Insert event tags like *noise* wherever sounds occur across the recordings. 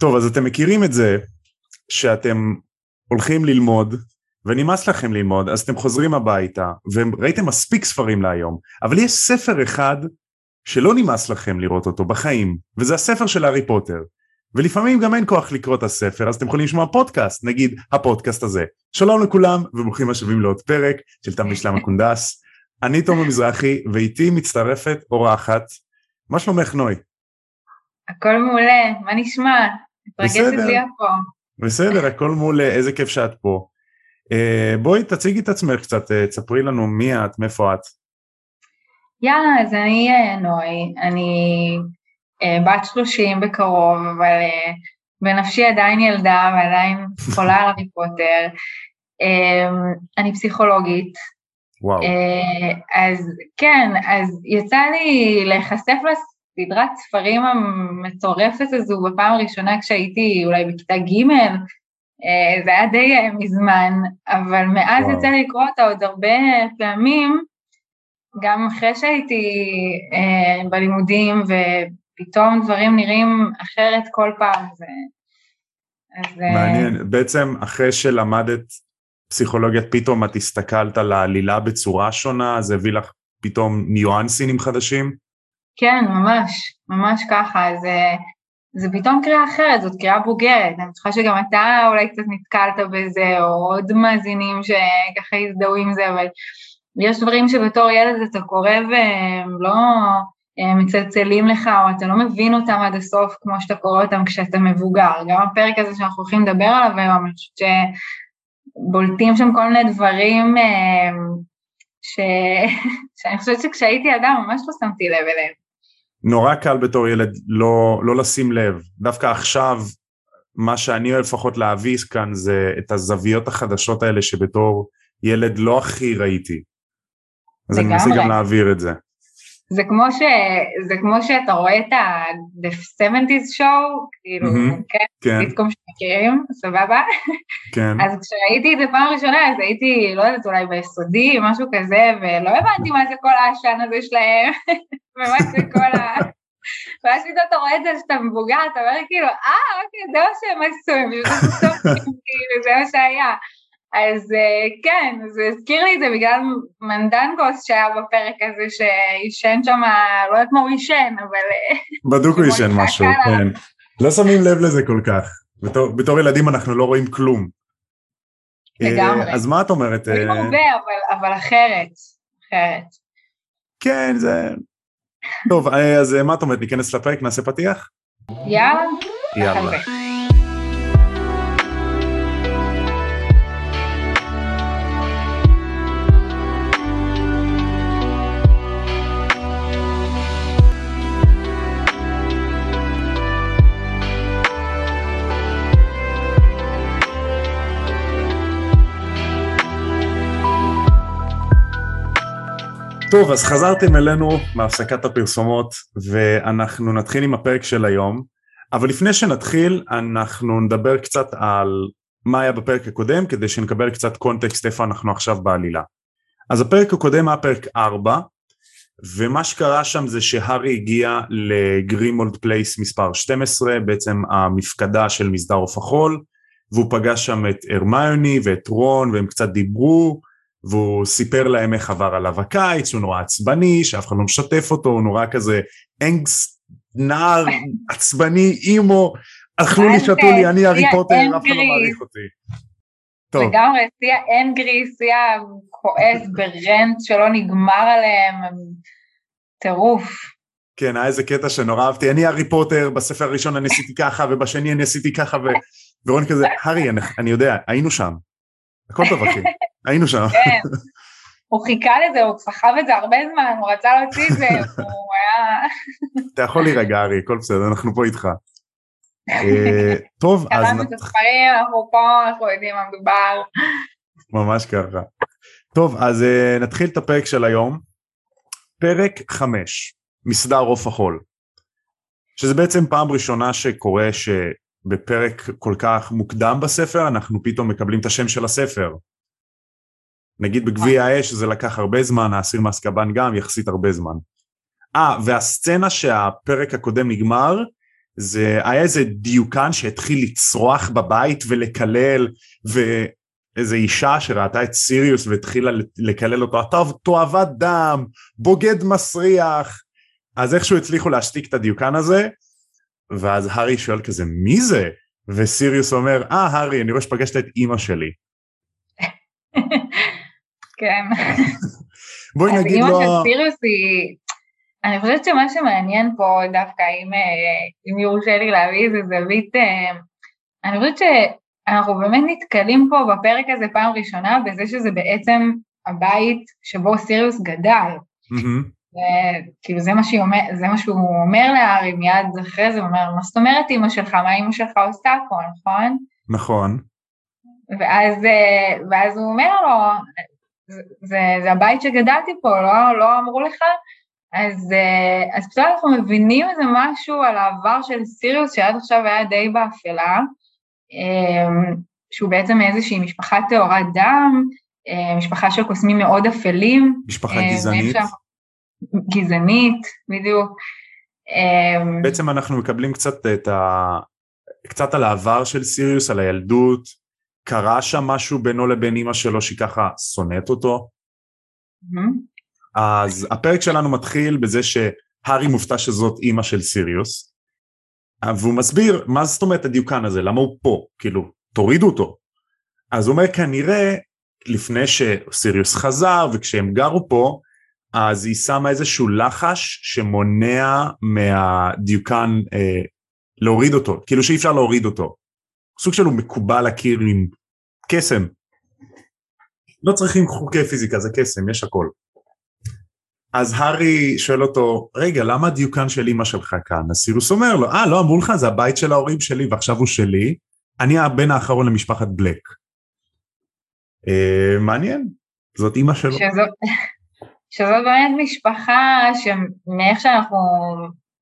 טוב, אז אתם מכירים את זה שאתם הולכים ללמוד ונמאס לכם ללמוד, אז אתם חוזרים הביתה וראיתם מספיק ספרים להיום, אבל יש ספר אחד שלא נמאס לכם לראות אותו בחיים, וזה הספר של הארי פוטר. ולפעמים גם אין כוח לקרוא את הספר, אז אתם יכולים לשמוע פודקאסט, נגיד הפודקאסט הזה. שלום לכולם וברוכים השבים לעוד פרק של תם ונשלם הקונדס. *laughs* אני תומר מזרחי ואיתי מצטרפת אורחת. מה שלומך נוי? הכל מעולה, מה נשמע? פה. בסדר, הכל מעולה, איזה כיף שאת פה. Uh, בואי תציגי את עצמך קצת, uh, תספרי לנו מי את, מאיפה את. יאללה, אז אני נוי, אני בת 30 בקרוב, אבל בנפשי עדיין ילדה ועדיין חולה על הארי פוטר. Uh, אני פסיכולוגית. וואו. אז כן, אז יצא לי להיחשף סדרת ספרים המטורפת הזו בפעם הראשונה כשהייתי אולי בכיתה ג', אה, זה היה די אה, מזמן, אבל מאז וואו. יצא לי לקרוא אותה עוד הרבה פעמים, גם אחרי שהייתי אה, בלימודים ופתאום דברים נראים אחרת כל פעם. זה, אז, אה, מעניין, אה... בעצם אחרי שלמדת פסיכולוגיית פתאום את הסתכלת על העלילה בצורה שונה, זה הביא לך פתאום ניואנסים חדשים? כן, ממש, ממש ככה, זה, זה פתאום קריאה אחרת, זאת קריאה בוגרת, אני בטוחה שגם אתה אולי קצת נתקלת בזה, או עוד מאזינים שככה הזדהו עם זה, אבל יש דברים שבתור ילד אתה קורא והם לא מצלצלים לך, או אתה לא מבין אותם עד הסוף כמו שאתה קורא אותם כשאתה מבוגר. גם הפרק הזה שאנחנו הולכים לדבר עליו היום, אני חושבת שבולטים שם כל מיני דברים אה, ש... *laughs* שאני חושבת שכשהייתי אדם ממש לא שמתי לב אליהם. נורא קל בתור ילד לא, לא לשים לב. דווקא עכשיו, מה שאני אוהב לפחות להביא כאן זה את הזוויות החדשות האלה שבתור ילד לא הכי ראיתי. אז אני מנסה גם להעביר את זה. זה כמו, ש... זה כמו שאתה רואה את ה-The 70's show, כאילו, mm-hmm, כן, כן. סיטקום שמכירים, סבבה? כן. אז כשראיתי את זה פעם ראשונה, אז הייתי, לא יודעת, אולי ביסודי, משהו כזה, ולא הבנתי מה זה כל העשן הזה שלהם, *laughs* ומה זה כל ה... ואז פתאום אתה רואה את זה שאתה מבוגר, אתה אומר כאילו, אה, אוקיי, זה מה שהם עשו, הם פשוט *laughs* כאילו, זה מה שהיה. אז אה, כן, זה הזכיר לי את זה בגלל מנדנגוס שהיה בפרק הזה שעישן שם, לא יודעת מה הוא עישן, אבל... אה, בדוק הוא *laughs* עישן משהו, כן. לא שמים לב לזה כל כך. בתור, בתור ילדים אנחנו לא רואים כלום. לגמרי. אז מה את אומרת? רואים הרבה, אבל, אבל אחרת. אחרת. כן, זה... טוב, אז מה את אומרת? ניכנס לפרק, נעשה פתיח? יאללה. יאללה. טוב, אז חזרתם אלינו מהפסקת הפרסומות ואנחנו נתחיל עם הפרק של היום, אבל לפני שנתחיל אנחנו נדבר קצת על מה היה בפרק הקודם כדי שנקבל קצת context איפה אנחנו עכשיו בעלילה. אז הפרק הקודם היה פרק 4 ומה שקרה שם זה שהארי הגיע לגרימולד פלייס מספר 12, בעצם המפקדה של מסדר עוף החול, והוא פגש שם את הרמיוני ואת רון והם קצת דיברו והוא סיפר להם איך עבר עליו הקיץ, שהוא נורא עצבני, שאף אחד לא משתף אותו, הוא נורא כזה אנגס, נער, *laughs* עצבני, אימו, אכלו לי, שתו לי, אני הארי פוטר, אף אחד לא מעריך אותי. טוב. לגמרי, שיא האנגרי, שיא הכועס *laughs* ברנט שלא נגמר עליהם, טירוף. כן, היה איזה קטע שנורא אהבתי, אני הארי פוטר, בספר הראשון אני עשיתי ככה, ובשני אני עשיתי ככה, ורון כזה, הארי, אני יודע, היינו שם. הכל טוב אחי, *laughs* היינו שם. כן, הוא חיכה לזה, הוא סחב את זה הרבה זמן, הוא רצה להוציא את זה, *laughs* הוא היה... אתה יכול להירגע ארי, הכל בסדר, אנחנו פה איתך. אה, טוב, אז... קראנו את הספרים, אנחנו פה, אנחנו יודעים מה מדובר. ממש ככה. טוב, אז אה, נתחיל את הפרק של היום. פרק 5, מסדר עוף החול. שזה בעצם פעם ראשונה שקורה ש... בפרק כל כך מוקדם בספר, אנחנו פתאום מקבלים את השם של הספר. נגיד בגביע האש זה לקח הרבה זמן, האסיר מאסקבן גם יחסית הרבה זמן. אה, והסצנה שהפרק הקודם נגמר, זה היה איזה דיוקן שהתחיל לצרוח בבית ולקלל ואיזה אישה שראתה את סיריוס והתחילה לקלל אותו אתה תועבת דם בוגד מסריח אז איכשהו הצליחו להשתיק את הדיוקן הזה ואז הארי שואל כזה מי זה וסיריוס אומר אה הארי אני רואה שפגשת את אימא שלי. *laughs* כן. בואי נגיד לו... אז אימא של סיריוס היא אני חושבת שמה שמעניין פה דווקא, אם, אה, אם יורשה לי להביא איזה זווית, אה, אני חושבת שאנחנו באמת נתקלים פה בפרק הזה פעם ראשונה בזה שזה בעצם הבית שבו סיריוס גדל. Mm-hmm. כאילו זה מה, אומר, זה מה שהוא אומר לארי מיד אחרי זה, הוא אומר, מה זאת אומרת אימא שלך, מה אימא שלך עושה פה, נכון? נכון. ואז, אה, ואז הוא אומר לו, זה, זה, הבית שגדלתי פה, לא, לא אמרו לך? אז, אה, אז פתאום אנחנו מבינים איזה משהו על העבר של סיריוס שעד עכשיו היה די באפלה, אה, שהוא בעצם איזושהי משפחה טהורת דם, אה, משפחה של קוסמים מאוד אפלים. משפחה גזענית. גזענית, בדיוק. בעצם אנחנו מקבלים קצת את ה... קצת על העבר של סיריוס, על הילדות, קרה שם משהו בינו לבין אימא שלו שהיא ככה שונאת אותו? Mm-hmm. אז הפרק שלנו מתחיל בזה שהארי מופתע שזאת אימא של סיריוס והוא מסביר מה זאת אומרת הדיוקן הזה למה הוא פה כאילו תורידו אותו אז הוא אומר כנראה לפני שסיריוס חזר וכשהם גרו פה אז היא שמה איזשהו לחש שמונע מהדיוקן אה, להוריד אותו כאילו שאי אפשר להוריד אותו סוג שלו מקובל להכיר עם קסם לא צריכים חוקי פיזיקה זה קסם יש הכל אז הארי שואל אותו, רגע, למה הדיוקן של אמא שלך כאן? אז סירוס אומר לו, אה, לא אמרו לך, זה הבית של ההורים שלי ועכשיו הוא שלי, אני הבן האחרון למשפחת בלק. אה, מעניין, זאת אמא שלו. שזאת, שזאת באמת משפחה שמאיך שאנחנו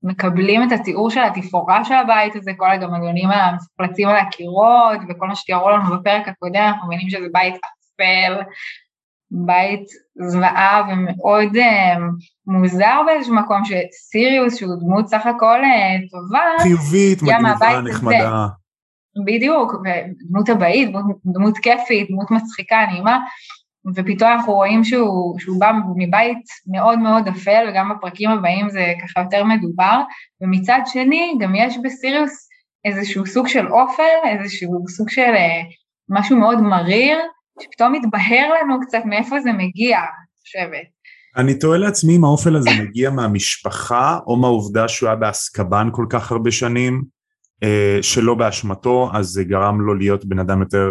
מקבלים את התיאור של התפאורה של הבית הזה, כל הגמגונים המפלצים על הקירות וכל מה שתיארו לנו בפרק הקודם, אנחנו מבינים שזה בית אפל, בית זוועה ומאוד uh, מוזר באיזשהו מקום שסיריוס שהוא דמות סך הכל uh, טובה, חיובית, מגניבה, נחמדה. בדיוק, ודמות הבאית, דמות, דמות כיפית, דמות מצחיקה, נעימה, ופתאום אנחנו רואים שהוא, שהוא בא מבית מאוד מאוד אפל, וגם בפרקים הבאים זה ככה יותר מדובר, ומצד שני גם יש בסיריוס איזשהו סוג של אופל, איזשהו סוג של uh, משהו מאוד מריר, שפתאום מתבהר לנו קצת מאיפה זה מגיע, אני חושבת. אני תוהה לעצמי אם האופל הזה מגיע מהמשפחה, או מהעובדה שהוא היה באסקבן כל כך הרבה שנים, אה, שלא באשמתו, אז זה גרם לו להיות בן אדם יותר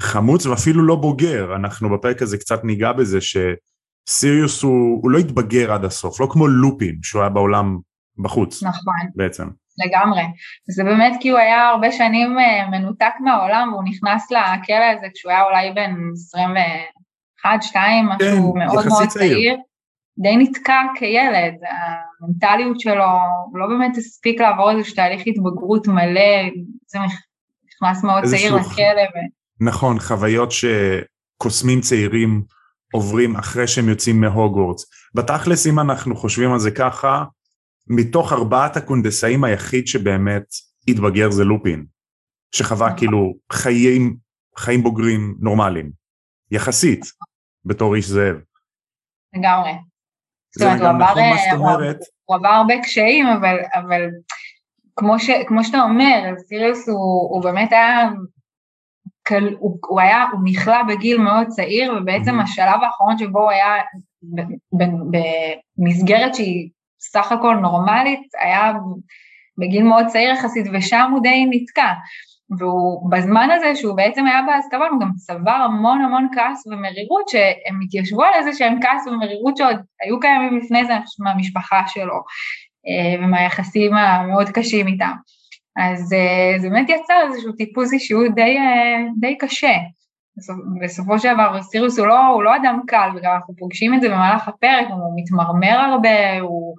חמוץ ואפילו לא בוגר. אנחנו בפרק הזה קצת ניגע בזה שסיריוס הוא, הוא לא התבגר עד הסוף, לא כמו לופין שהוא היה בעולם בחוץ. נכון. בעצם. לגמרי. זה באמת כי הוא היה הרבה שנים אה, מנותק מהעולם והוא נכנס לכלא הזה כשהוא היה אולי בן 21, 2, משהו כן, מאוד מאוד צעיר. צעיר. די נתקע כילד, המנטליות שלו, הוא לא באמת הספיק לעבור איזשהו תהליך התבגרות מלא, זה נכנס מאוד צעיר לכלא. ו... נכון, חוויות שקוסמים צעירים עוברים אחרי שהם יוצאים מהוגוורטס. בתכלס אם אנחנו חושבים על זה ככה, מתוך ארבעת הקונדסאים היחיד שבאמת התבגר זה לופין, שחווה נכון. כאילו חיים, חיים בוגרים נורמליים, יחסית, בתור איש זאב. לגמרי. זאת אומרת, הוא עבר, נכון, הוא, הוא עבר הרבה קשיים, אבל, אבל כמו, ש, כמו שאתה אומר, סיריוס הוא, הוא באמת היה, הוא, הוא היה, הוא נכלא בגיל מאוד צעיר, ובעצם. השלב האחרון שבו הוא היה במסגרת שהיא סך הכל נורמלית, היה בגיל מאוד צעיר יחסית, ושם הוא די נתקע. והוא בזמן הזה שהוא בעצם היה באזכבון, הוא גם צבר המון המון כעס ומרירות, שהם התיישבו על איזה שהם כעס ומרירות שעוד היו קיימים לפני זה מהמשפחה שלו, אה, ומהיחסים המאוד קשים איתם. אז אה, זה באמת יצר איזשהו טיפוס אישיות די, אה, די קשה. בסופו של דבר סיריוס הוא לא, הוא לא אדם קל, וגם אנחנו פוגשים את זה במהלך הפרק, הוא מתמרמר הרבה, הוא,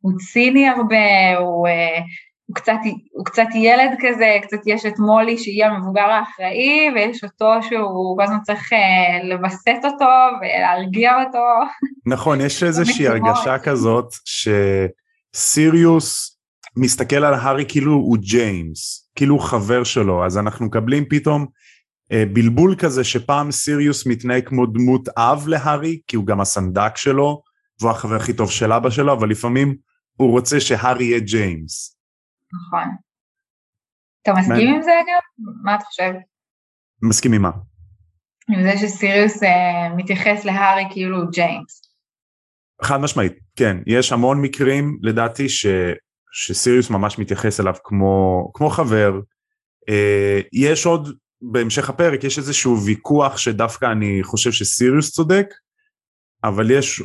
הוא ציני הרבה, הוא, אה, הוא, קצת, הוא קצת ילד כזה, קצת יש את מולי שהיא המבוגר האחראי, ויש אותו שהוא כל הזמן צריך לווסת אותו ולהרגיע אותו. נכון, יש *laughs* איזושהי הרגשה כזאת שסיריוס מסתכל על הארי כאילו הוא ג'יימס, כאילו הוא חבר שלו, אז אנחנו מקבלים פתאום אה, בלבול כזה שפעם סיריוס מתנהג כמו דמות אב להארי, כי הוא גם הסנדק שלו, והוא החבר הכי טוב של אבא שלו, אבל לפעמים הוא רוצה שהארי יהיה ג'יימס. נכון. אתה מסכים עם זה אגב? מה אתה חושב? מסכים עם מה? עם זה שסיריוס אה, מתייחס להארי כאילו ג'יימס. חד משמעית, כן, יש המון מקרים לדעתי ש, שסיריוס ממש מתייחס אליו כמו, כמו חבר. אה, יש עוד, בהמשך הפרק יש איזשהו ויכוח שדווקא אני חושב שסיריוס צודק, אבל יש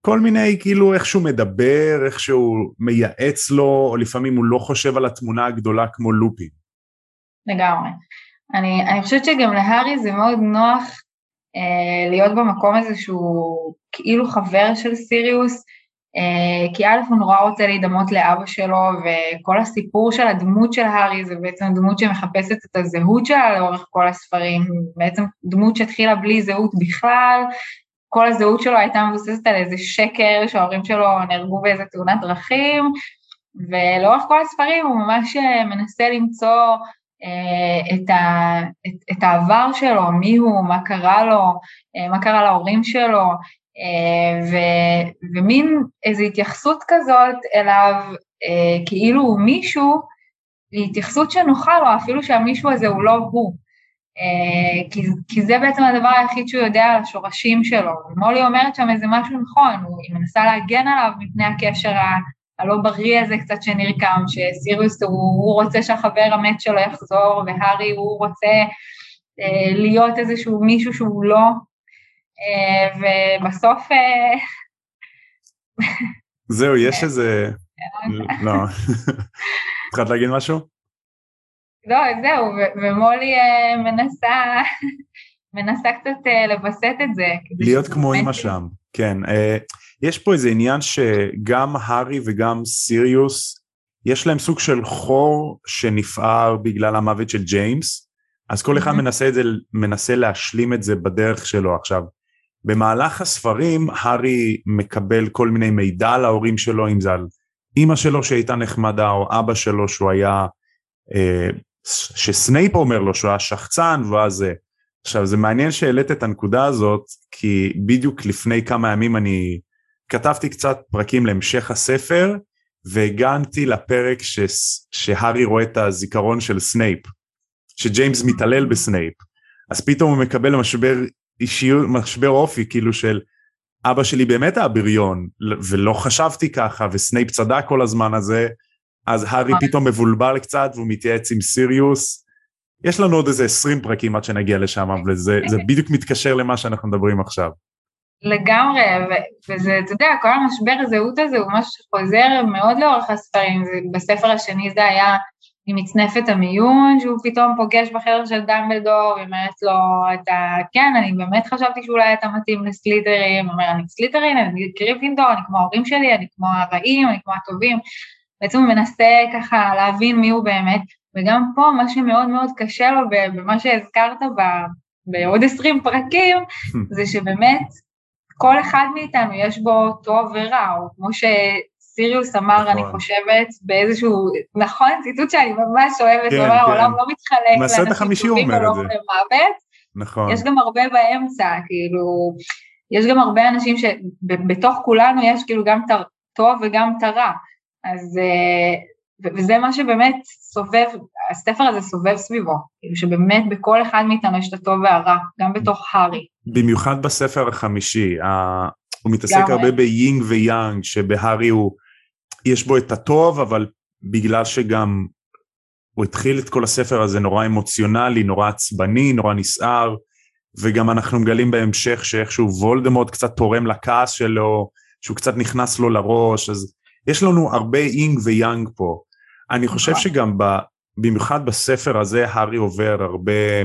כל מיני כאילו איך שהוא מדבר, איך שהוא מייעץ לו, או לפעמים הוא לא חושב על התמונה הגדולה כמו לופין. לגמרי. אני, אני חושבת שגם להארי זה מאוד נוח אה, להיות במקום הזה שהוא כאילו חבר של סיריוס, כי א' הוא נורא רוצה להידמות לאבא שלו, וכל הסיפור של הדמות של הארי זה בעצם דמות שמחפשת את הזהות שלה לאורך כל הספרים, בעצם דמות שהתחילה בלי זהות בכלל, כל הזהות שלו הייתה מבוססת על איזה שקר שההורים שלו נהרגו באיזה תאונת דרכים, ולאורך כל הספרים הוא ממש אה, מנסה למצוא אה, את, ה, את, את העבר שלו, מי הוא, מה קרה לו, אה, מה קרה להורים שלו, ו, ומין איזו התייחסות כזאת אליו כאילו הוא מישהו, היא התייחסות שנוחה לו, אפילו שהמישהו הזה הוא לא הוא. אה, כי, כי זה בעצם הדבר היחיד שהוא יודע על השורשים שלו. מולי אומרת שם איזה משהו נכון, היא מנסה להגן עליו מפני הקשר הלא בריא הזה קצת שנרקם, שסיריוס הוא, הוא רוצה שהחבר המת שלו יחזור, והארי הוא רוצה אה, להיות איזשהו מישהו שהוא לא, אה, ובסוף... אה... זהו, יש איזה... לא. *laughs* התחלת להגיד משהו? לא, זהו, ומולי אה, מנסה, מנסה קצת אה, לווסת את זה. להיות כמו אימא שם, כן. אה, יש פה איזה עניין שגם הארי וגם סיריוס, יש להם סוג של חור שנפער בגלל המוות של ג'יימס, אז כל אחד מנסה, את זה, מנסה להשלים את זה בדרך שלו עכשיו. במהלך הספרים הארי מקבל כל מיני מידע על ההורים שלו, אם זה על אימא שלו שהייתה נחמדה או אבא שלו שהוא היה אה, שסנייפ אומר לו שהוא היה שחצן ואז. עכשיו זה מעניין שהעלית את הנקודה הזאת כי בדיוק לפני כמה ימים אני כתבתי קצת פרקים להמשך הספר והגעתי לפרק ש... שהארי רואה את הזיכרון של סנייפ שג'יימס מתעלל בסנייפ אז פתאום הוא מקבל משבר אישיות משבר אופי כאילו של אבא שלי באמת היה בריון ולא חשבתי ככה וסנייפ צדק כל הזמן הזה אז הארי נכון. פתאום מבולבל קצת והוא מתייעץ עם סיריוס. יש לנו עוד איזה 20 פרקים עד שנגיע לשם, אבל זה, זה בדיוק מתקשר למה שאנחנו מדברים עכשיו. לגמרי, וזה, אתה יודע, כל המשבר הזהות הזה הוא משהו שחוזר מאוד לאורך הספרים, זה, בספר השני זה היה עם מצנפת המיון, שהוא פתאום פוגש בחדר של דמבלדור, היא אומרת לו, אתה, כן, אני באמת חשבתי שאולי אתה מתאים לסלית'רין, הוא אומר, אני סלית'רין, אני גריפינדור, אני כמו ההורים שלי, אני כמו הרעים, אני כמו הטובים, בעצם הוא מנסה ככה להבין מי הוא באמת, וגם פה מה שמאוד מאוד קשה לו במה שהזכרת בעוד עשרים פרקים, *laughs* זה שבאמת כל אחד מאיתנו יש בו טוב ורע, או כמו שסיריוס אמר, נכון. אני חושבת, באיזשהו, נכון, ציטוט שאני ממש אוהבת, כן, הוא אמר, כן. העולם לא מתחלק לאנשים טובים ולא למוות, נכון. יש גם הרבה באמצע, כאילו, יש גם הרבה אנשים שבתוך כולנו יש כאילו גם את הטוב וגם את הרע. אז, אה, וזה מה שבאמת סובב, הספר הזה סובב סביבו, כאילו שבאמת בכל אחד מאיתנו יש את הטוב והרע, גם בתוך הארי. במיוחד בספר החמישי, הוא מתעסק הרבה ב-יין ויאנג, שבהארי הוא, יש בו את הטוב, אבל בגלל שגם הוא התחיל את כל הספר הזה נורא אמוציונלי, נורא עצבני, נורא נסער, וגם אנחנו מגלים בהמשך שאיכשהו וולדמורט קצת תורם לכעס שלו, שהוא קצת נכנס לו לראש, אז יש לנו הרבה אינג ויאנג פה. אני חושב נכון. שגם ב, במיוחד בספר הזה הארי עובר הרבה,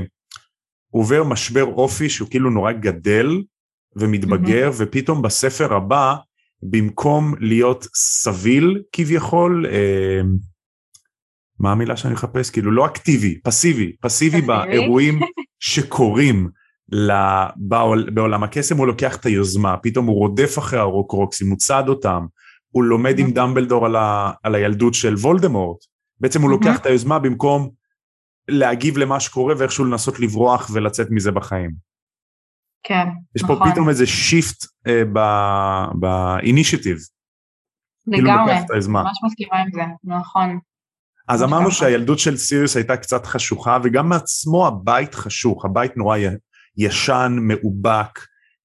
הוא עובר משבר אופי שהוא כאילו נורא גדל ומתבגר mm-hmm. ופתאום בספר הבא במקום להיות סביל כביכול, אה, מה המילה שאני מחפש? כאילו לא אקטיבי, פסיבי, פסיבי באירועים שקורים בעול, בעולם הקסם הוא לוקח את היוזמה, פתאום הוא רודף אחרי ההורקרוקסים, הוא צד אותם, הוא לומד עם דמבלדור על, ה, על הילדות של וולדמורט. בעצם הוא לוקח את היוזמה במקום להגיב למה שקורה ואיכשהו לנסות לברוח ולצאת מזה בחיים. כן, יש נכון. יש פה פתאום איזה shift אה, ב initiative. לגמרי, ממש מסכימה עם זה, נכון. אז אמרנו שהילדות של סיריוס הייתה קצת חשוכה וגם מעצמו הבית חשוך, הבית נורא ישן, מאובק,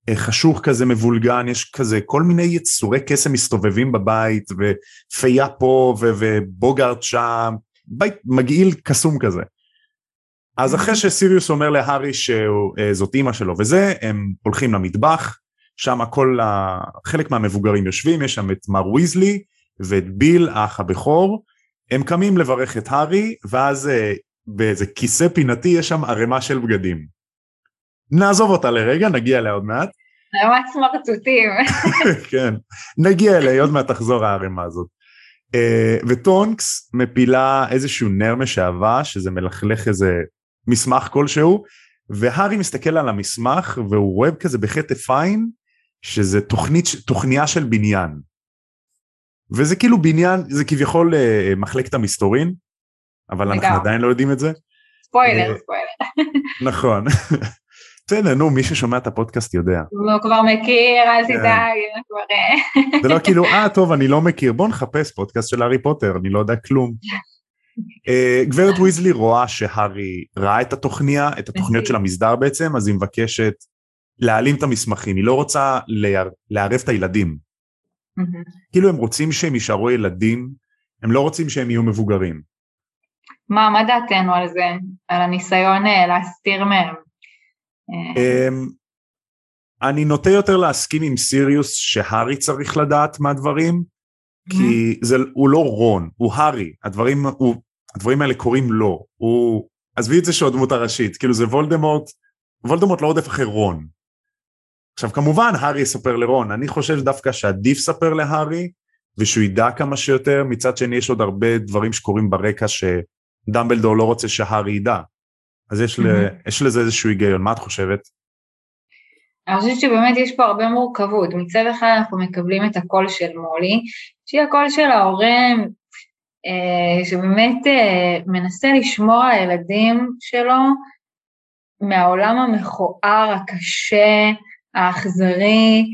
אה, חשוך כזה מבולגן, יש כזה כל מיני יצורי קסם מסתובבים בבית ופייה פה ובוגארט שם, בית מגעיל קסום כזה. אז אחרי שסיריוס אומר להארי שזאת אימא שלו וזה, הם הולכים למטבח, שם כל ה... חלק מהמבוגרים יושבים, יש שם את מר ויזלי ואת ביל, האח הבכור, הם קמים לברך את הארי, ואז אה, באיזה כיסא פינתי יש שם ערימה של בגדים. נעזוב אותה לרגע, נגיע אליה עוד מעט. ערימת סמרטוטים. *laughs* כן, נגיע אליה, עוד מעט תחזור הערימה הזאת. Uh, וטונקס מפילה איזשהו נר משעבה, שזה מלכלך איזה מסמך כלשהו, והארי מסתכל על המסמך והוא רואה כזה בכתף עין שזה תוכנית, תוכניה של בניין. וזה כאילו בניין, זה כביכול uh, מחלקת המסתורין, אבל אנחנו עדיין לא יודעים את זה. ספוילר, uh, ספוילר. *laughs* נכון. *laughs* בסדר, נו, מי ששומע את הפודקאסט יודע. הוא כבר מכיר, אל כן. תדאג, כבר... זה לא *laughs* כאילו, אה, טוב, אני לא מכיר, בוא נחפש פודקאסט של הארי פוטר, אני לא יודע כלום. אה, גברת ויזלי רואה שהארי ראה את התוכניה, את התוכניות של המסדר בעצם, אז היא מבקשת להעלים את המסמכים, היא לא רוצה לערב את הילדים. כאילו הם רוצים שהם יישארו ילדים, הם לא רוצים שהם יהיו מבוגרים. מה, מה דעתנו על זה? על הניסיון אה, להסתיר מהם? אה, אמ, אני נוטה יותר להסכים עם סיריוס שהארי צריך לדעת מהדברים, כי זה, הוא לא רון, הוא הארי, הדברים, הוא, הדברים האלה קורים לו, הוא, עזבי את זה שהוא הדמות הראשית, כאילו זה וולדמורט, וולדמורט לא רודף אחרי רון. עכשיו כמובן הארי יספר לרון, אני חושב דווקא שעדיף ספר להארי, ושהוא ידע כמה שיותר, מצד שני יש עוד הרבה דברים שקורים ברקע שדמבלדור לא רוצה שהארי ידע. אז יש, mm-hmm. ל, יש לזה איזשהו היגיון, מה את חושבת? אני חושבת שבאמת יש פה הרבה מורכבות, מצד אחד אנחנו מקבלים את הקול של מולי, שהיא הקול של ההורה שבאמת אה, מנסה לשמור על הילדים שלו מהעולם המכוער, הקשה, האכזרי,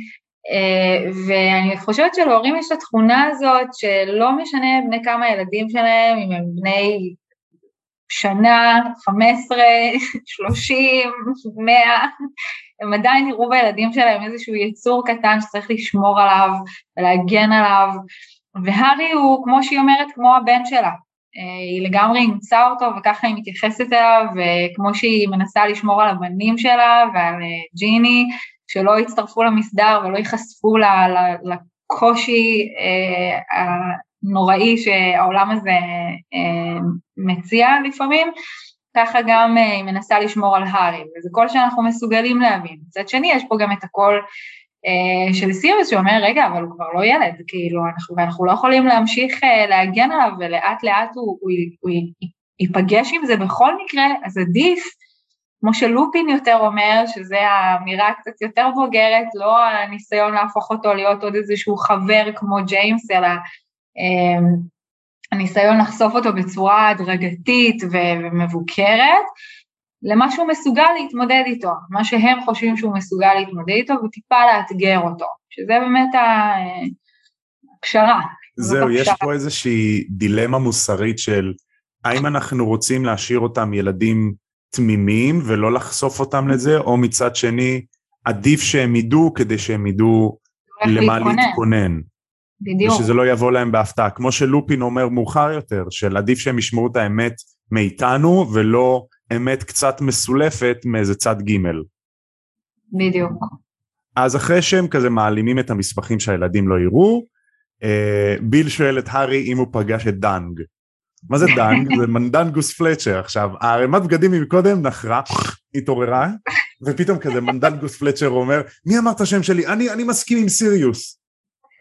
אה, ואני חושבת שלהורים יש את התכונה הזאת שלא משנה בני כמה הילדים שלהם, אם הם בני שנה, חמש עשרה, *laughs* שלושים, מאה, הם עדיין יראו בילדים שלהם איזשהו יצור קטן שצריך לשמור עליו ולהגן עליו, והארי הוא, כמו שהיא אומרת, כמו הבן שלה. אה, היא לגמרי אימצה אותו וככה היא מתייחסת אליו, וכמו שהיא מנסה לשמור על הבנים שלה ועל אה, ג'יני, שלא יצטרפו למסדר ולא ייחשפו לקושי אה, הנוראי שהעולם הזה מציע לפעמים, ככה גם היא מנסה לשמור על הארי, וזה קול שאנחנו מסוגלים להבין. מצד שני, יש פה גם את הקול של סיריוס שאומר, רגע, אבל הוא כבר לא ילד, כאילו, אנחנו, ואנחנו לא יכולים להמשיך אה, להגן עליו, ולאט לאט הוא, הוא, הוא ייפגש עם זה בכל מקרה, אז עדיף, כמו שלופין יותר אומר, שזה האמירה קצת יותר בוגרת, לא הניסיון להפוך אותו להיות עוד איזשהו חבר כמו ג'יימס, אלא אה, הניסיון לחשוף אותו בצורה הדרגתית ומבוקרת, למה שהוא מסוגל להתמודד איתו, מה שהם חושבים שהוא מסוגל להתמודד איתו וטיפה לאתגר אותו, שזה באמת הפשרה. זהו, יש פה איזושהי דילמה מוסרית של האם אנחנו רוצים להשאיר אותם ילדים תמימים ולא לחשוף אותם לזה, או מצד שני עדיף שהם ידעו כדי שהם ידעו למה להתכונן. להתכונן. בדיוק. ושזה לא יבוא להם בהפתעה, כמו שלופין אומר מאוחר יותר, של עדיף שהם ישמעו את האמת מאיתנו ולא אמת קצת מסולפת מאיזה צד ג'. בדיוק. אז אחרי שהם כזה מעלימים את המסמכים שהילדים לא יראו, אה, ביל שואל את הארי אם הוא פגש את דנג. מה זה דאנג? *laughs* זה מנדנגוס פלצ'ר. עכשיו, הערימת בגדים מקודם נחרה, התעוררה, ופתאום כזה מנדנגוס פלצ'ר אומר, מי אמר את השם שלי? אני, אני מסכים עם סיריוס.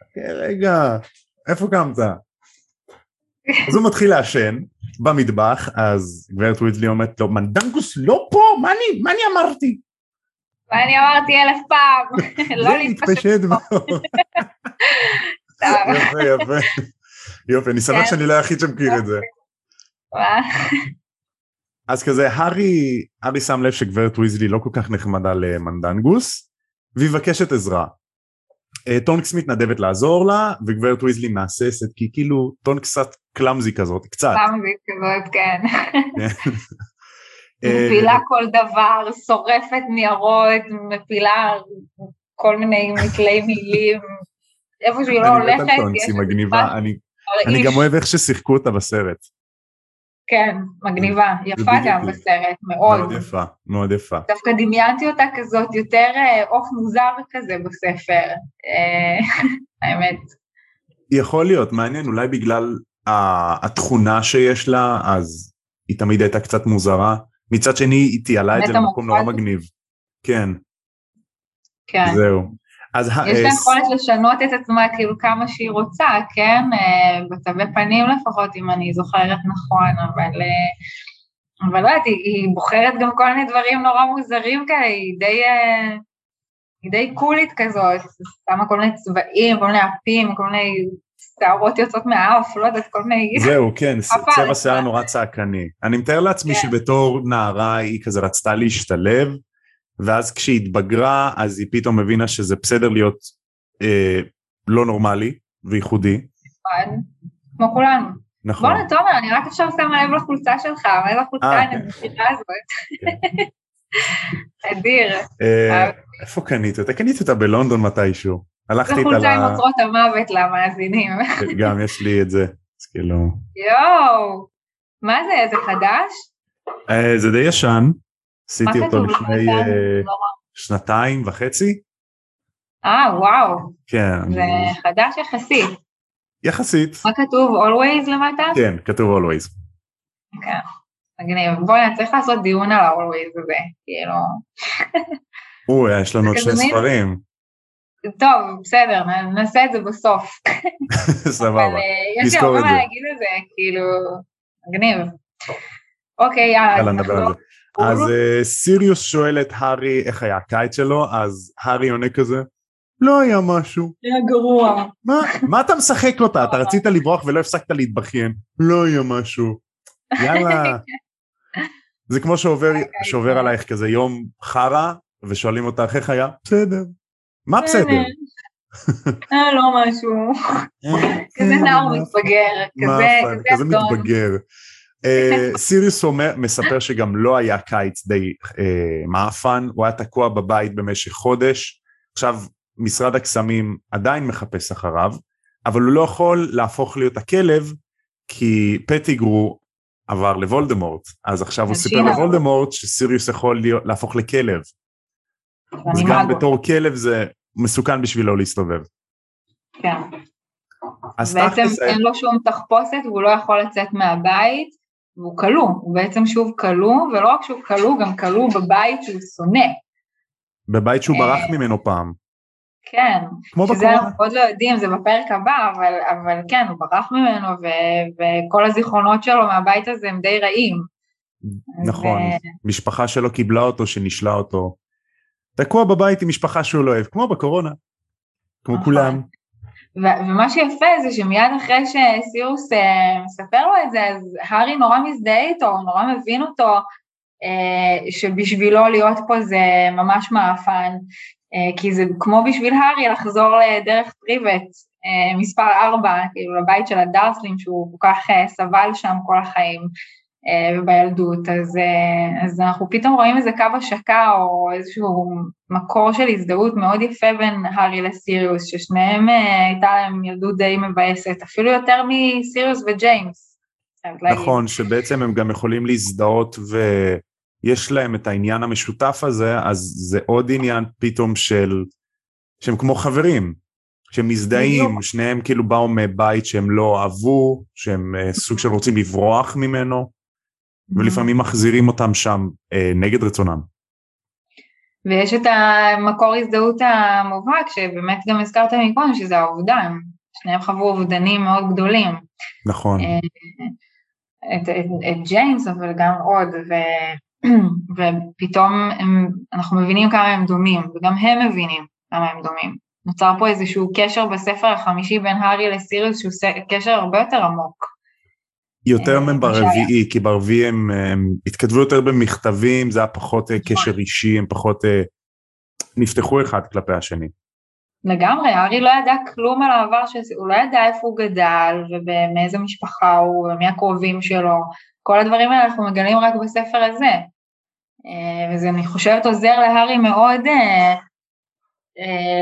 אוקיי, רגע, איפה קמת? אז הוא מתחיל לעשן, במטבח, אז גברת ויזלי אומרת לו, מנדנגוס לא פה, מה אני, מה אני אמרתי? מה אני אמרתי אלף פעם, לא להתעתק פה. יפה, יפה. יופי, אני שמח כן. שאני לא היחיד שמכיר את זה. אז כזה, הארי, הארי שם לב שגברת ויזלי לא כל כך נחמדה למנדנגוס, והיא מבקשת עזרה. אה, טונקס מתנדבת לעזור לה, וגברת ויזלי מהססת, כי כאילו טונקס קצת clumsy כזאת, קצת. clumsy ית כזאת, כן. אה, *laughs* מפילה כל דבר, שורפת ניירות, מפילה כל מיני מקלי מילים. איפה שהיא לא אני הולכת, על טונקס, היא מגניבה, אני- אני גם אוהב איך ששיחקו אותה בסרט. כן, מגניבה, יפה גם. בסרט, מאוד. מאוד יפה, מאוד יפה. דווקא דמיינתי אותה כזאת יותר אה, עוף מוזר כזה בספר, אה, *laughs* האמת. יכול להיות, מעניין, אולי בגלל התכונה שיש לה, אז היא תמיד הייתה קצת מוזרה. מצד שני, היא תיעלה את זה למקום נורא. מגניב. כן, כן. זהו. אז יש אה, לה יכולת לשנות את עצמה כאילו כמה שהיא רוצה, כן? אה, בתווי פנים לפחות, אם אני זוכרת נכון, אבל... אה, אבל לא יודעת, היא, בוחרת גם כל מיני דברים נורא מוזרים כאלה, היא די... אה, היא די קולית כזאת, שמה כל מיני צבעים, כל מיני אפים, כל מיני שערות יוצאות מהאף, לא יודעת, כל מיני... *laughs* זהו, כן, צבע שיער נורא צעקני. אני מתאר לעצמי כן. שבתור נערה היא כזה רצתה להשתלב, ואז כשהיא התבגרה, אז היא פתאום הבינה שזה בסדר להיות אה, לא נורמלי וייחודי. נכון, כמו כולנו. נכון. בואנה, תומר, אני רק עכשיו שמה לב לחולצה שלך, מה זה החולצה אה, כן. הנפילה הזאת? אדיר. אה, איפה קנית אותה? קניתי אותה בלונדון מתישהו. הלכתי איתה חולצה עם ל... אוצרות המוות למאזינים. גם יש לי את זה. אז כאילו... יואו, מה זה, זה חדש? אה, זה די ישן. עשיתי אותו לפני? אה, לא. שנתיים וחצי. אה, וואו, כן. זה חדש יחסית. יחסית. מה כתוב? Always למטה? כן, כתוב always. כן. מגניב. בואי, צריך לעשות דיון על ה-Always הזה, כאילו... אוי, יש לנו עוד שני ספרים. טוב, בסדר, נעשה את זה בסוף. *laughs* סבבה. אה, יש לי נזכור הרבה את מה זה. להגיד על זה, כאילו... מגניב. אוקיי, יאללה, נחזור. אז אה, סיריוס שואל את הארי איך היה הקיץ שלו, אז הארי עונה כזה, לא היה משהו. היה גרוע. מה, מה אתה משחק אותה? אתה רצית לברוח ולא הפסקת להתבכיין. לא היה משהו. יאללה. *laughs* זה כמו שעובר, שעובר עלייך כזה יום חרא, ושואלים אותך איך היה? בסדר. מה בסדר? אה, לא משהו. כזה נער מתבגר, כזה. מתבגר. אה, סיריוס אומר, מספר שגם לא היה קיץ די אה, מאפן, הוא היה תקוע בבית במשך חודש, עכשיו משרד הקסמים עדיין מחפש אחריו, אבל הוא לא יכול להפוך להיות הכלב, כי פטיגרו עבר לוולדמורט, אז עכשיו הוא סיפר. לוולדמורט שסיריוס יכול להיות, להפוך לכלב, אז אני גם. בתור כלב זה מסוכן בשבילו להסתובב. כן. אז בעצם אין לו שום תחפושת והוא לא יכול לצאת מהבית, והוא כלוא, הוא בעצם שוב כלוא, ולא רק שהוא כלוא, גם כלוא בבית שהוא שונא. בבית שהוא אה, ברח ממנו פעם, כן, כמו שזה בקורונה. אנחנו עוד לא יודעים, זה בפרק הבא, אבל, אבל כן, הוא ברח ממנו, ו, וכל הזיכרונות שלו מהבית הזה הם די רעים. נכון, ו- משפחה שלא קיבלה אותו, שנישלה אותו. תקוע בבית עם משפחה שהוא לא אוהב, כמו בקורונה. כמו נכון. כולם. ומה שיפה זה שמיד אחרי שסירוס אה, מספר לו את זה, אז הארי נורא מזדהה איתו, הוא נורא מבין אותו, אה, שבשבילו להיות פה זה ממש מאפן, אה, כי זה כמו בשביל הארי לחזור לדרך טריבט, אה, מספר 4, כאילו לבית של הדרסלים שהוא כל כך אה, סבל שם כל החיים. אה, ובילדות, אז, אה, אז אנחנו פתאום רואים איזה קו השקה או איזשהו מקור של הזדהות מאוד יפה בין הארי לסיריוס, ששניהם אה, הייתה להם ילדות די מבאסת, אפילו יותר מסיריוס וג'יימס. נכון, שבעצם הם גם יכולים להזדהות ויש להם את העניין המשותף הזה, אז זה עוד עניין פתאום של, שהם כמו חברים, שהם מזדהים. שניהם כאילו באו מבית שהם לא אהבו, שהם אה, סוג של רוצים לברוח ממנו, ולפעמים מחזירים אותם שם אה, נגד רצונם. ויש את המקור הזדהות המובהק, שבאמת גם הזכרת מקודם, שזה האובדן. שניהם חוו אובדנים מאוד גדולים. נכון. אה, את, את, את ג'יימס, אבל גם עוד, ו, *clears throat* ופתאום הם, אנחנו מבינים כמה הם דומים, וגם הם מבינים כמה הם דומים. נוצר פה איזשהו קשר בספר החמישי בין הארי לסיריוס, שהוא קשר הרבה יותר עמוק. יותר אה, מברביעי, כי ברביעי הם, הם התכתבו יותר במכתבים, זה היה פחות אה, נכון. קשר אישי, הם פחות אה, נפתחו אחד כלפי השני. לגמרי, הארי לא ידע כלום על העבר של הוא לא ידע איפה הוא גדל ומאיזה משפחה הוא ומי הקרובים שלו, כל הדברים האלה אנחנו מגלים רק בספר הזה. וזה אני חושבת עוזר להארי מאוד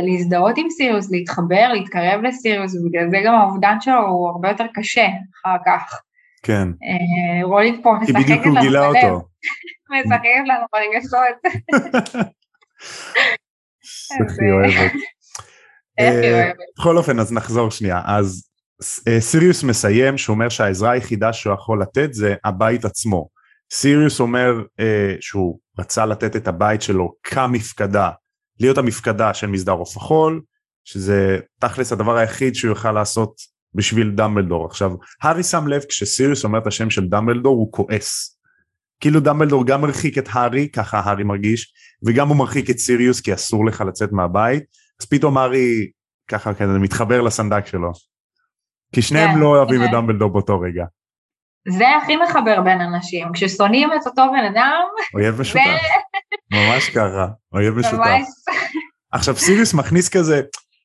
להזדהות עם סיריוס, להתחבר, להתקרב לסיריוס, ובגלל זה גם האובדן שלו הוא הרבה יותר קשה אחר כך. כן. אה, רולינג פה *laughs* משחקת לנו בלב. משחקת לנו ברגשות. איך היא אוהבת. *laughs* אה, בכל אופן אז נחזור שנייה אז אה, סיריוס מסיים שאומר שהעזרה היחידה שהוא יכול לתת זה הבית עצמו. סיריוס אומר שהוא רצה לתת את הבית שלו כמפקדה, להיות המפקדה של מסדר עוף החול, שזה תכלס הדבר היחיד שהוא יוכל לעשות בשביל דמבלדור. עכשיו, הארי שם לב כשסיריוס אומר את השם של דמבלדור הוא כועס. כאילו דמבלדור גם מרחיק את הארי, ככה הארי מרגיש, וגם הוא מרחיק את סיריוס כי אסור לך לצאת מהבית, אז פתאום הארי ככה כזה מתחבר לסנדק שלו. כי שניהם כן, לא אוהבים את דמבלדור באותו רגע. זה הכי מחבר בין אנשים, כששונאים את אותו בן אדם. אויב משותף, ממש ככה, אויב משותף. עכשיו סיריוס מכניס כזה,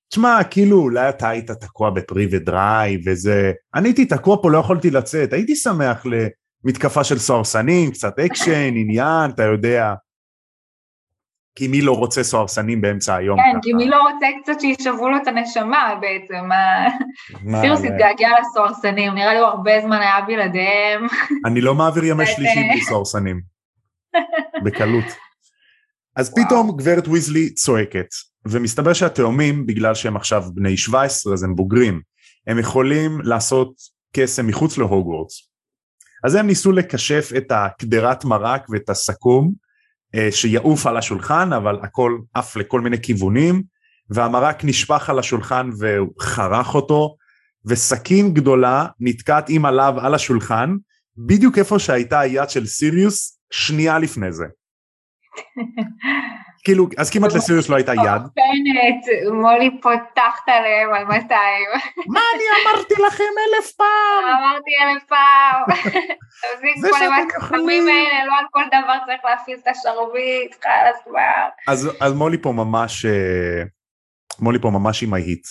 תשמע, כאילו אולי אתה היית תקוע בפריווט דרייב וזה, אני הייתי תקוע פה, לא יכולתי לצאת, הייתי שמח למתקפה של סוהרסנים, קצת אקשן, *laughs* עניין, אתה יודע. כי מי לא רוצה סוהרסנים באמצע היום כן, ככה. כי מי לא רוצה קצת שישברו לו את הנשמה בעצם. *laughs* סיריוס התגעגע לסוהרסנים, נראה לי הוא הרבה זמן היה בלעדיהם. אני לא מעביר ימי *laughs* שלישי בלי סוהרסנים. בקלות. אז פתאום גברת ויזלי צועקת, ומסתבר שהתאומים, בגלל שהם עכשיו בני 17 אז הם בוגרים, הם יכולים לעשות קסם מחוץ להוגוורטס. אז הם ניסו לקשף את הקדרת מרק ואת הסכו"ם אה, שיעוף על השולחן, אבל הכל עף לכל מיני כיוונים, והמרק נשפך על השולחן והוא חרך אותו, וסכין גדולה נתקעת עם עליו על השולחן, בדיוק איפה שהייתה היד של סיריוס שנייה לפני זה. כאילו, אז כמעט לסיריוס לא הייתה יד. בנט, מולי פותחת עליהם על 200. מה אני אמרתי לכם אלף פעם? אמרתי אלף פעם. *laughs* זה שאתם יכולים. לא על כל דבר צריך להפעיל את השרביט, חלאס כבר. אז מולי פה ממש, אה, מולי פה ממש עם ההיט.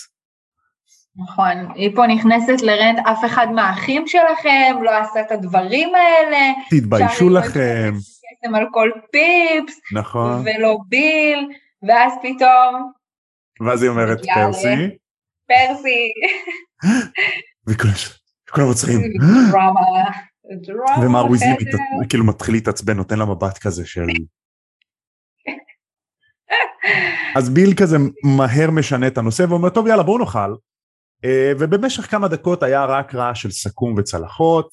נכון, היא פה נכנסת לרנט, אף אחד מהאחים שלכם לא עשה את הדברים האלה. תתביישו לכם. כסף על כל פיפס, נכון, ולא ביל, ואז פתאום... ואז היא אומרת פרסי. פרסי. *gasps* וכולם עוצרים. *laughs* ומר ויזלי כאילו מתחיל להתעצבן, נותן לה מבט כזה של... *laughs* אז ביל כזה מהר משנה את הנושא ואומר טוב יאללה בואו נאכל אה, ובמשך כמה דקות היה רק רעש של סכו"ם וצלחות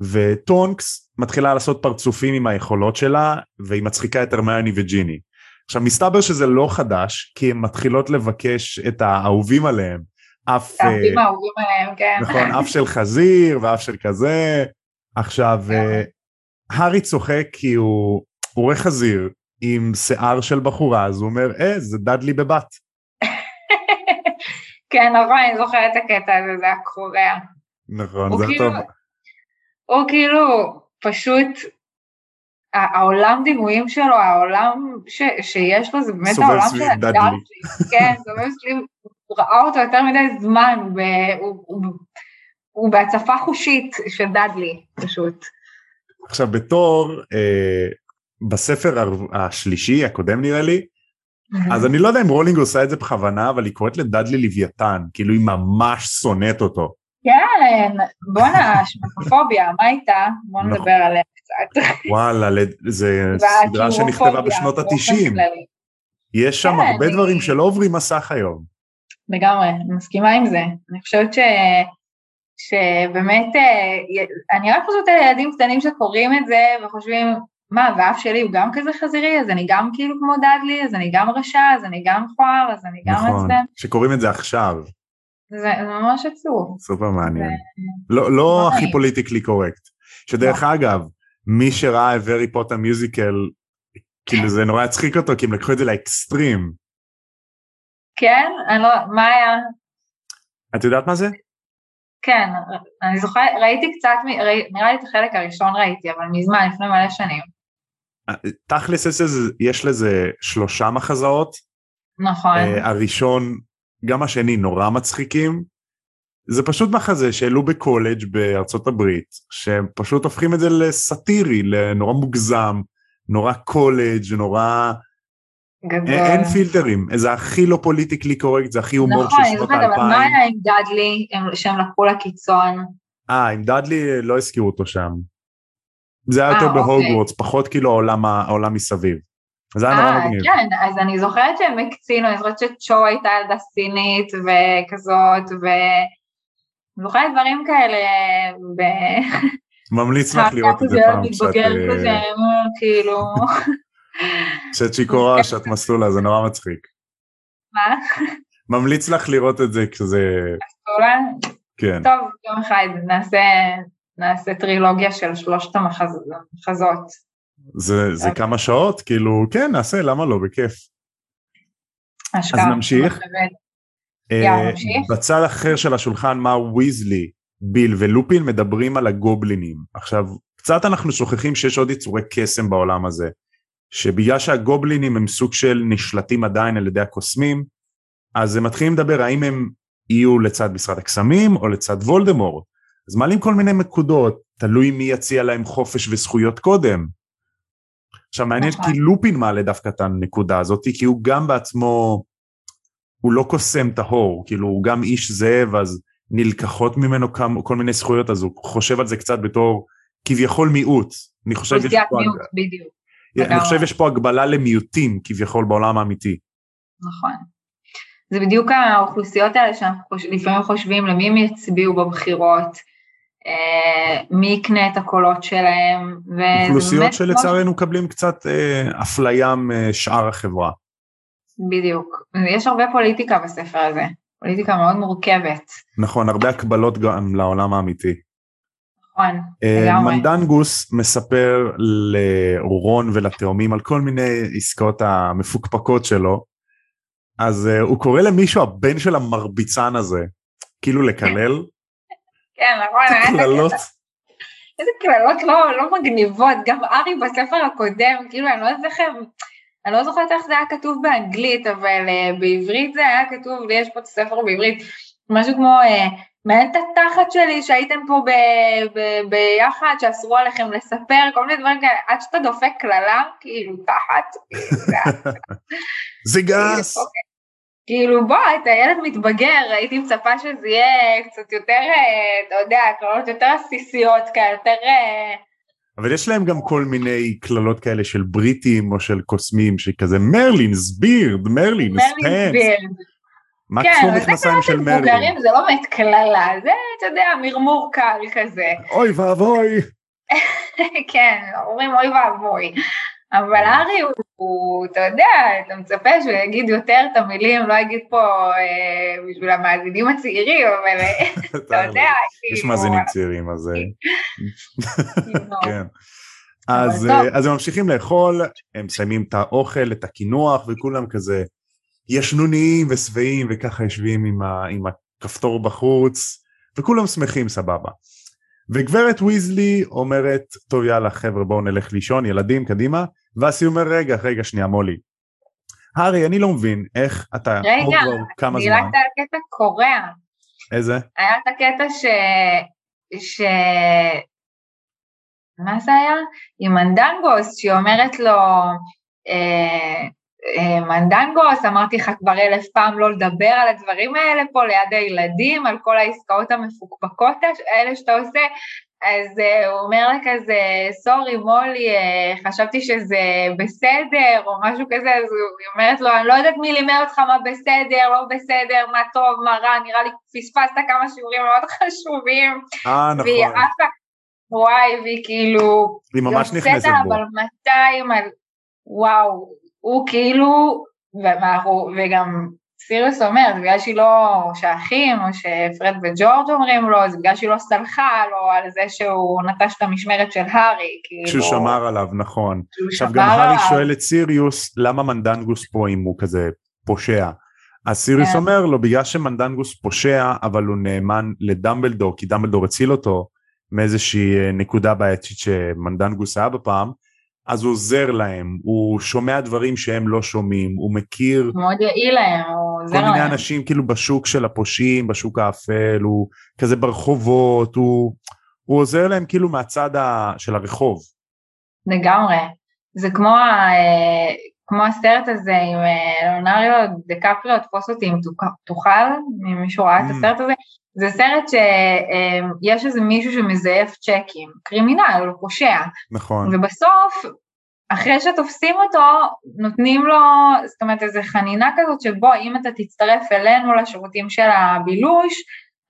וטונקס מתחילה לעשות פרצופים עם היכולות שלה והיא מצחיקה את הרמיוני וג'יני. עכשיו מסתבר שזה לא חדש כי הן מתחילות לבקש את האהובים עליהם. אף... האהובים אה, האהובים עליהם, כן. נכון, אף של חזיר ואף של כזה. עכשיו, אה, הארי צוחק כי הוא רואה חזיר עם שיער של בחורה אז הוא אומר אה זה דאדלי בבת. *laughs* כן נכון אני זוכרת את הקטע הזה זה היה קורע. נכון זה כאילו, טוב. הוא כאילו פשוט, העולם דימויים שלו, העולם ש, שיש לו זה באמת העולם של הדאדלי. כן, *laughs* סובב סביב, הוא ראה אותו יותר מדי זמן, והוא, הוא, הוא בהצפה חושית של דאדלי, פשוט. עכשיו בתור, אה, בספר השלישי, הקודם נראה לי, אז אני לא יודע אם רולינג עושה את זה בכוונה, אבל היא קוראת לדאדלי לוויתן, כאילו היא ממש שונאת אותו. כן, בואנה, שמופוביה, מה הייתה? בוא נכון. נדבר עליה קצת. וואלה, זה סדרה שנכתבה בשנות התשעים. יש שם כן, הרבה דברים שלא עוברים מסך היום. לגמרי, אני מסכימה עם זה. אני חושבת ש... שבאמת, אה, אני רק חושבת על ילדים קטנים שקוראים את זה וחושבים, מה, ואף שלי הוא גם כזה חזירי, אז אני גם כאילו כמו דאדלי, אז אני גם רשע, אז אני גם מכוער, אז אני גם נכון, שקוראים את זה עכשיו. זה ממש עצוב. סופר מעניין. לא, לא הכי politically correct. שדרך לא. אגב, מי שראה את A Very Potter Musical, כאילו זה נורא הצחיק אותו, כי הם לקחו את זה לאקסטרים. כן? אני לא, מה היה? את יודעת מה זה? כן, אני זוכרת, ראיתי קצת, ראי, נראה לי את החלק הראשון ראיתי, אבל מזמן, לפני מלא שנים. תכלס יש לזה שלושה מחזאות. נכון. Uh, הראשון, גם השני נורא מצחיקים. זה פשוט מחזה שהעלו בקולג' בארצות הברית, שהם פשוט הופכים את זה לסאטירי, לנורא מוגזם, נורא קולג', נורא... גדול. אין פילטרים, זה הכי לא politically correct, זה הכי הומור נכון, של שנות האלפיים. נכון, מה היה עם דאדלי, שהם לקחו לקיצון? אה, עם דאדלי לא הזכירו אותו שם. זה היה יותר אוקיי. בהוגוורטס, פחות כאילו העולם, העולם מסביב. זה היה נורא מגניב. כן, אז אני זוכרת שהם הקצינו, אני זוכרת שצ'ו הייתה ילדה סינית וכזאת, ו... אני זוכרת דברים כאלה, ב... ממליץ לך לראות את זה פעם קצת. כאילו... *laughs* שאת שיכורה *laughs* שאת מסלולה, זה נורא מצחיק. מה? ממליץ לך לראות את זה כשזה... מסלולה? כן. טוב, יום אחד נעשה, נעשה טרילוגיה של שלושת המחזות. זה, זה כמה שעות? כאילו, כן, נעשה, למה לא? בכיף. אז נמשיך. יאללה, נמשיך. בצד אחר של השולחן, מה ויזלי, ביל ולופין מדברים על הגובלינים. עכשיו, קצת אנחנו שוכחים שיש עוד יצורי קסם בעולם הזה. שבגלל שהגובלינים הם סוג של נשלטים עדיין על ידי הקוסמים, אז הם מתחילים לדבר האם הם יהיו לצד משרד הקסמים או לצד וולדמורט. אז מעלים כל מיני נקודות, תלוי מי יציע להם חופש וזכויות קודם. עכשיו מעניין נכון. כי לופין מעלה דווקא את הנקודה הזאת, כי הוא גם בעצמו, הוא לא קוסם טהור, כאילו הוא גם איש זאב, אז נלקחות ממנו כל מיני זכויות, אז הוא חושב על זה קצת בתור כביכול מיעוט. אני חושב שיש פה... מיעוט, בדיוק. אני חושב שיש פה הגבלה למיעוטים כביכול בעולם האמיתי. נכון. זה בדיוק האוכלוסיות האלה שאנחנו לפעמים חושבים למי הם יצביעו בבחירות, מי יקנה את הקולות שלהם. אוכלוסיות שלצערנו מקבלים קצת אה, אפליה משאר החברה. בדיוק. יש הרבה פוליטיקה בספר הזה, פוליטיקה מאוד מורכבת. נכון, הרבה הקבלות גם לעולם האמיתי. נכון, אה, לגמרי. מנדנגוס מספר לרון ולתאומים על כל מיני עסקאות המפוקפקות שלו, אז הוא קורא למישהו הבן של המרביצן הזה, כאילו לקלל. כן, נכון, איזה קללות. איזה קללות לא, לא מגניבות, גם ארי בספר הקודם, כאילו אני לא הם, אני לא זוכרת איך זה היה כתוב באנגלית, אבל uh, בעברית זה היה כתוב, לי יש פה את הספר בעברית, משהו כמו uh, מעניין את התחת שלי שהייתם פה ב- ב- ביחד, שאסרו עליכם לספר, כל מיני דברים כאלה, עד שאתה דופק קללה, כאילו תחת. *laughs* זה גס. כאילו בוא, אתה ילד מתבגר, הייתי מצפה שזה יהיה קצת יותר, אה, אתה יודע, קללות יותר עסיסיות כאלה, יותר... אה, אבל יש להם גם כל מיני קללות כאלה של בריטים או של קוסמים, שכזה מרלינס בירד, מרלינס פנס. מקסימום כן, מכנסיים של מרלין. מבוגרים זה לא באמת קללה, זה, אתה יודע, מרמור קל כזה. אוי ואבוי. *laughs* כן, אומרים אוי ואבוי. אבל ארי הוא, הוא, אתה יודע, אתה מצפה שהוא יגיד יותר את המילים, לא יגיד פה אה, בשביל המאזינים הצעירים, אבל אה, *laughs* אתה יודע, כאילו... יש מאזינים צעירים, אז... אה, כאילו. *laughs* כן. אז, אז הם ממשיכים לאכול, הם מסיימים את האוכל, את הקינוח, וכולם כזה ישנוניים ושבעים וככה יושבים עם, ה, עם הכפתור בחוץ וכולם שמחים סבבה. וגברת ויזלי אומרת טוב יאללה חבר'ה בואו נלך לישון ילדים קדימה ואסי אומר רגע רגע שנייה מולי. הארי אני לא מבין איך אתה רגע כמה זמן. רגע דילגת על קטע קורע. איזה? היה את הקטע ש... ש... מה זה היה? עם אנדנגוס שהיא אומרת לו אה, מנדנגוס, אמרתי לך כבר אלף פעם לא לדבר על הדברים האלה פה ליד הילדים, על כל העסקאות המפוקפקות האלה שאתה עושה, אז uh, הוא אומר לה כזה, סורי מולי, uh, חשבתי שזה בסדר, או משהו כזה, אז היא אומרת לו, אני לא יודעת מי לימד אותך מה בסדר, לא בסדר, מה טוב, מה רע, נראה לי פספסת כמה שיעורים מאוד חשובים. אה, נכון. והיא עפה, וואי, והיא כאילו, היא ממש נכנסת בו. אבל 200 על, וואו, הוא כאילו, וגם סיריוס אומר, זה בגלל שהיא לא, שהאחים, או שפרד וג'ורג' אומרים לו, זה בגלל שהיא לא סלחה לו על זה שהוא נטש את המשמרת של הארי, כאילו... שהוא שמר עליו, נכון. עכשיו גם הארי שואל את סיריוס, למה מנדנגוס פה אם הוא כזה פושע? אז סיריוס כן. אומר לו בגלל שמנדנגוס פושע אבל הוא נאמן לדמבלדור כי דמבלדור הציל אותו מאיזושהי אה, נקודה בעייתית שמנדנגוס היה בפעם אז הוא עוזר להם הוא שומע דברים שהם לא שומעים הוא מכיר מאוד יעיל להם, הוא כל עוזר מיני להם. אנשים כאילו בשוק של הפושעים בשוק האפל הוא כזה ברחובות הוא, הוא עוזר להם כאילו מהצד ה, של הרחוב לגמרי. זה כמו, ה- אה, כמו הסרט הזה עם אה, ליאונריו דקפריו, תפוס אותי אם תוכל, אם מישהו ראה את Mm. הסרט הזה. זה סרט שיש איזה מישהו שמזייף צ'קים, קרימינל, הוא פושע, נכון. ובסוף, אחרי שתופסים אותו, נותנים לו, זאת אומרת, איזו חנינה כזאת שבו אם אתה תצטרף אלינו לשירותים של הבילוש,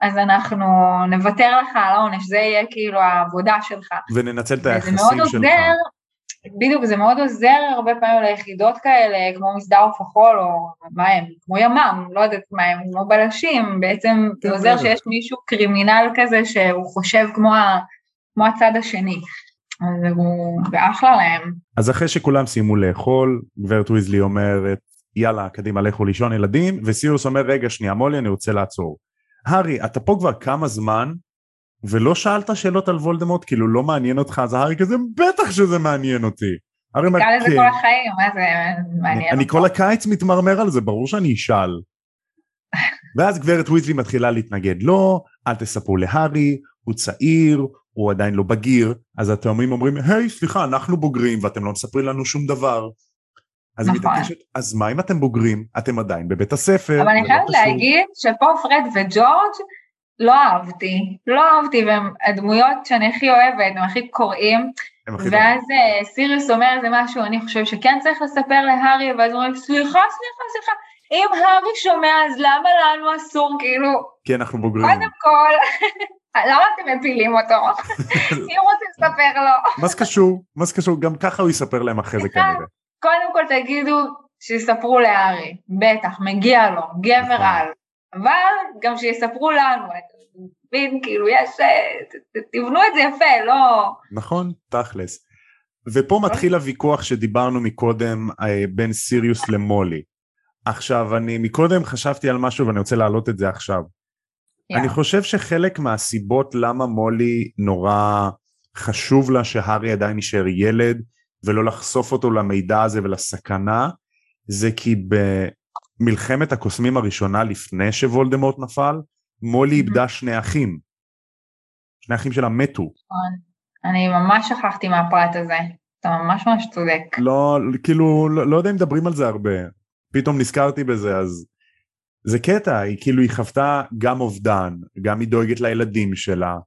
אז אנחנו נוותר לך על העונש, זה יהיה כאילו העבודה שלך. וננצל את וזה היחסים מאוד שלך. עוזר, בדיוק, זה מאוד עוזר הרבה פעמים ליחידות כאלה, כמו מסדר עוף החול, או מה הם, כמו ימ"מ, לא יודעת מה הם, כמו בלשים, בעצם כן, זה עוזר בטח. שיש מישהו קרימינל כזה שהוא חושב כמו, ה, כמו הצד השני. אז הוא, זה אחלה להם. אז אחרי שכולם סיימו לאכול גברת ויזלי אומרת יאללה קדימה לכו לישון ילדים וסיריוס אומר רגע שנייה מולי אני רוצה לעצור. הארי אתה פה כבר כמה זמן ולא שאלת שאלות על וולדמורט כאילו לא מעניין אותך אז הארי כזה בטח שזה מעניין אותי. הארי אומר "כן." כל החיים, מה זה מעניין אני אותו. כל הקיץ מתמרמר על זה ברור שאני אשאל. *laughs* ואז גברת ויזלי מתחילה להתנגד לא אל תספרו להארי הוא צעיר הוא עדיין לא בגיר אז התאומים אומרים היי סליחה אנחנו בוגרים ואתם לא מספרים לנו שום דבר. אז היא נכון. מתעקשת אז מה אם אתם בוגרים אתם עדיין בבית הספר. אבל אני זה לא חייבת קשור." להגיד שפה פרד וג'ורג' לא אהבתי, לא אהבתי, והם הדמויות שאני הכי אוהבת, הם הכי קוראים, ואז אה, סיריוס אומר איזה משהו, אני חושב שכן צריך לספר להארי, ואז הוא אומר, סליחה, סליחה, סליחה, אם הארי שומע, אז למה לנו אסור, כאילו, כי אנחנו בוגרים. קודם כל, *laughs* למה אתם מפילים אותו? *laughs* אם רוצים לספר לו. מה זה קשור? מה זה קשור? גם ככה הוא יספר להם אחרי זה. כנראה. קודם כל תגידו שיספרו להארי, בטח, מגיע לו, גבר נכון. על, אבל גם שיספרו לנו, אתה מבין, כאילו יש, אה, תבנו את זה יפה, לא... נכון, תכלס. ופה מתחיל הוויכוח שדיברנו מקודם אה, בין סיריוס למולי. עכשיו, אני מקודם חשבתי על משהו ואני רוצה להעלות את זה עכשיו. אני חושב שחלק מהסיבות למה מולי נורא חשוב לה שהארי עדיין יישאר ילד ולא לחשוף אותו למידע הזה ולסכנה, זה כי במלחמת הקוסמים הראשונה לפני שוולדמורט נפל, מולי איבדה שני אחים. שני אחים שלה מתו. נכון. אני ממש שכחתי מהפרט הזה, אתה ממש ממש צודק. לא, כאילו, לא, לא יודע אם מדברים על זה הרבה. פתאום נזכרתי בזה, אז... זה קטע, היא כאילו, היא חוותה גם אובדן, גם היא דואגת לילדים שלה.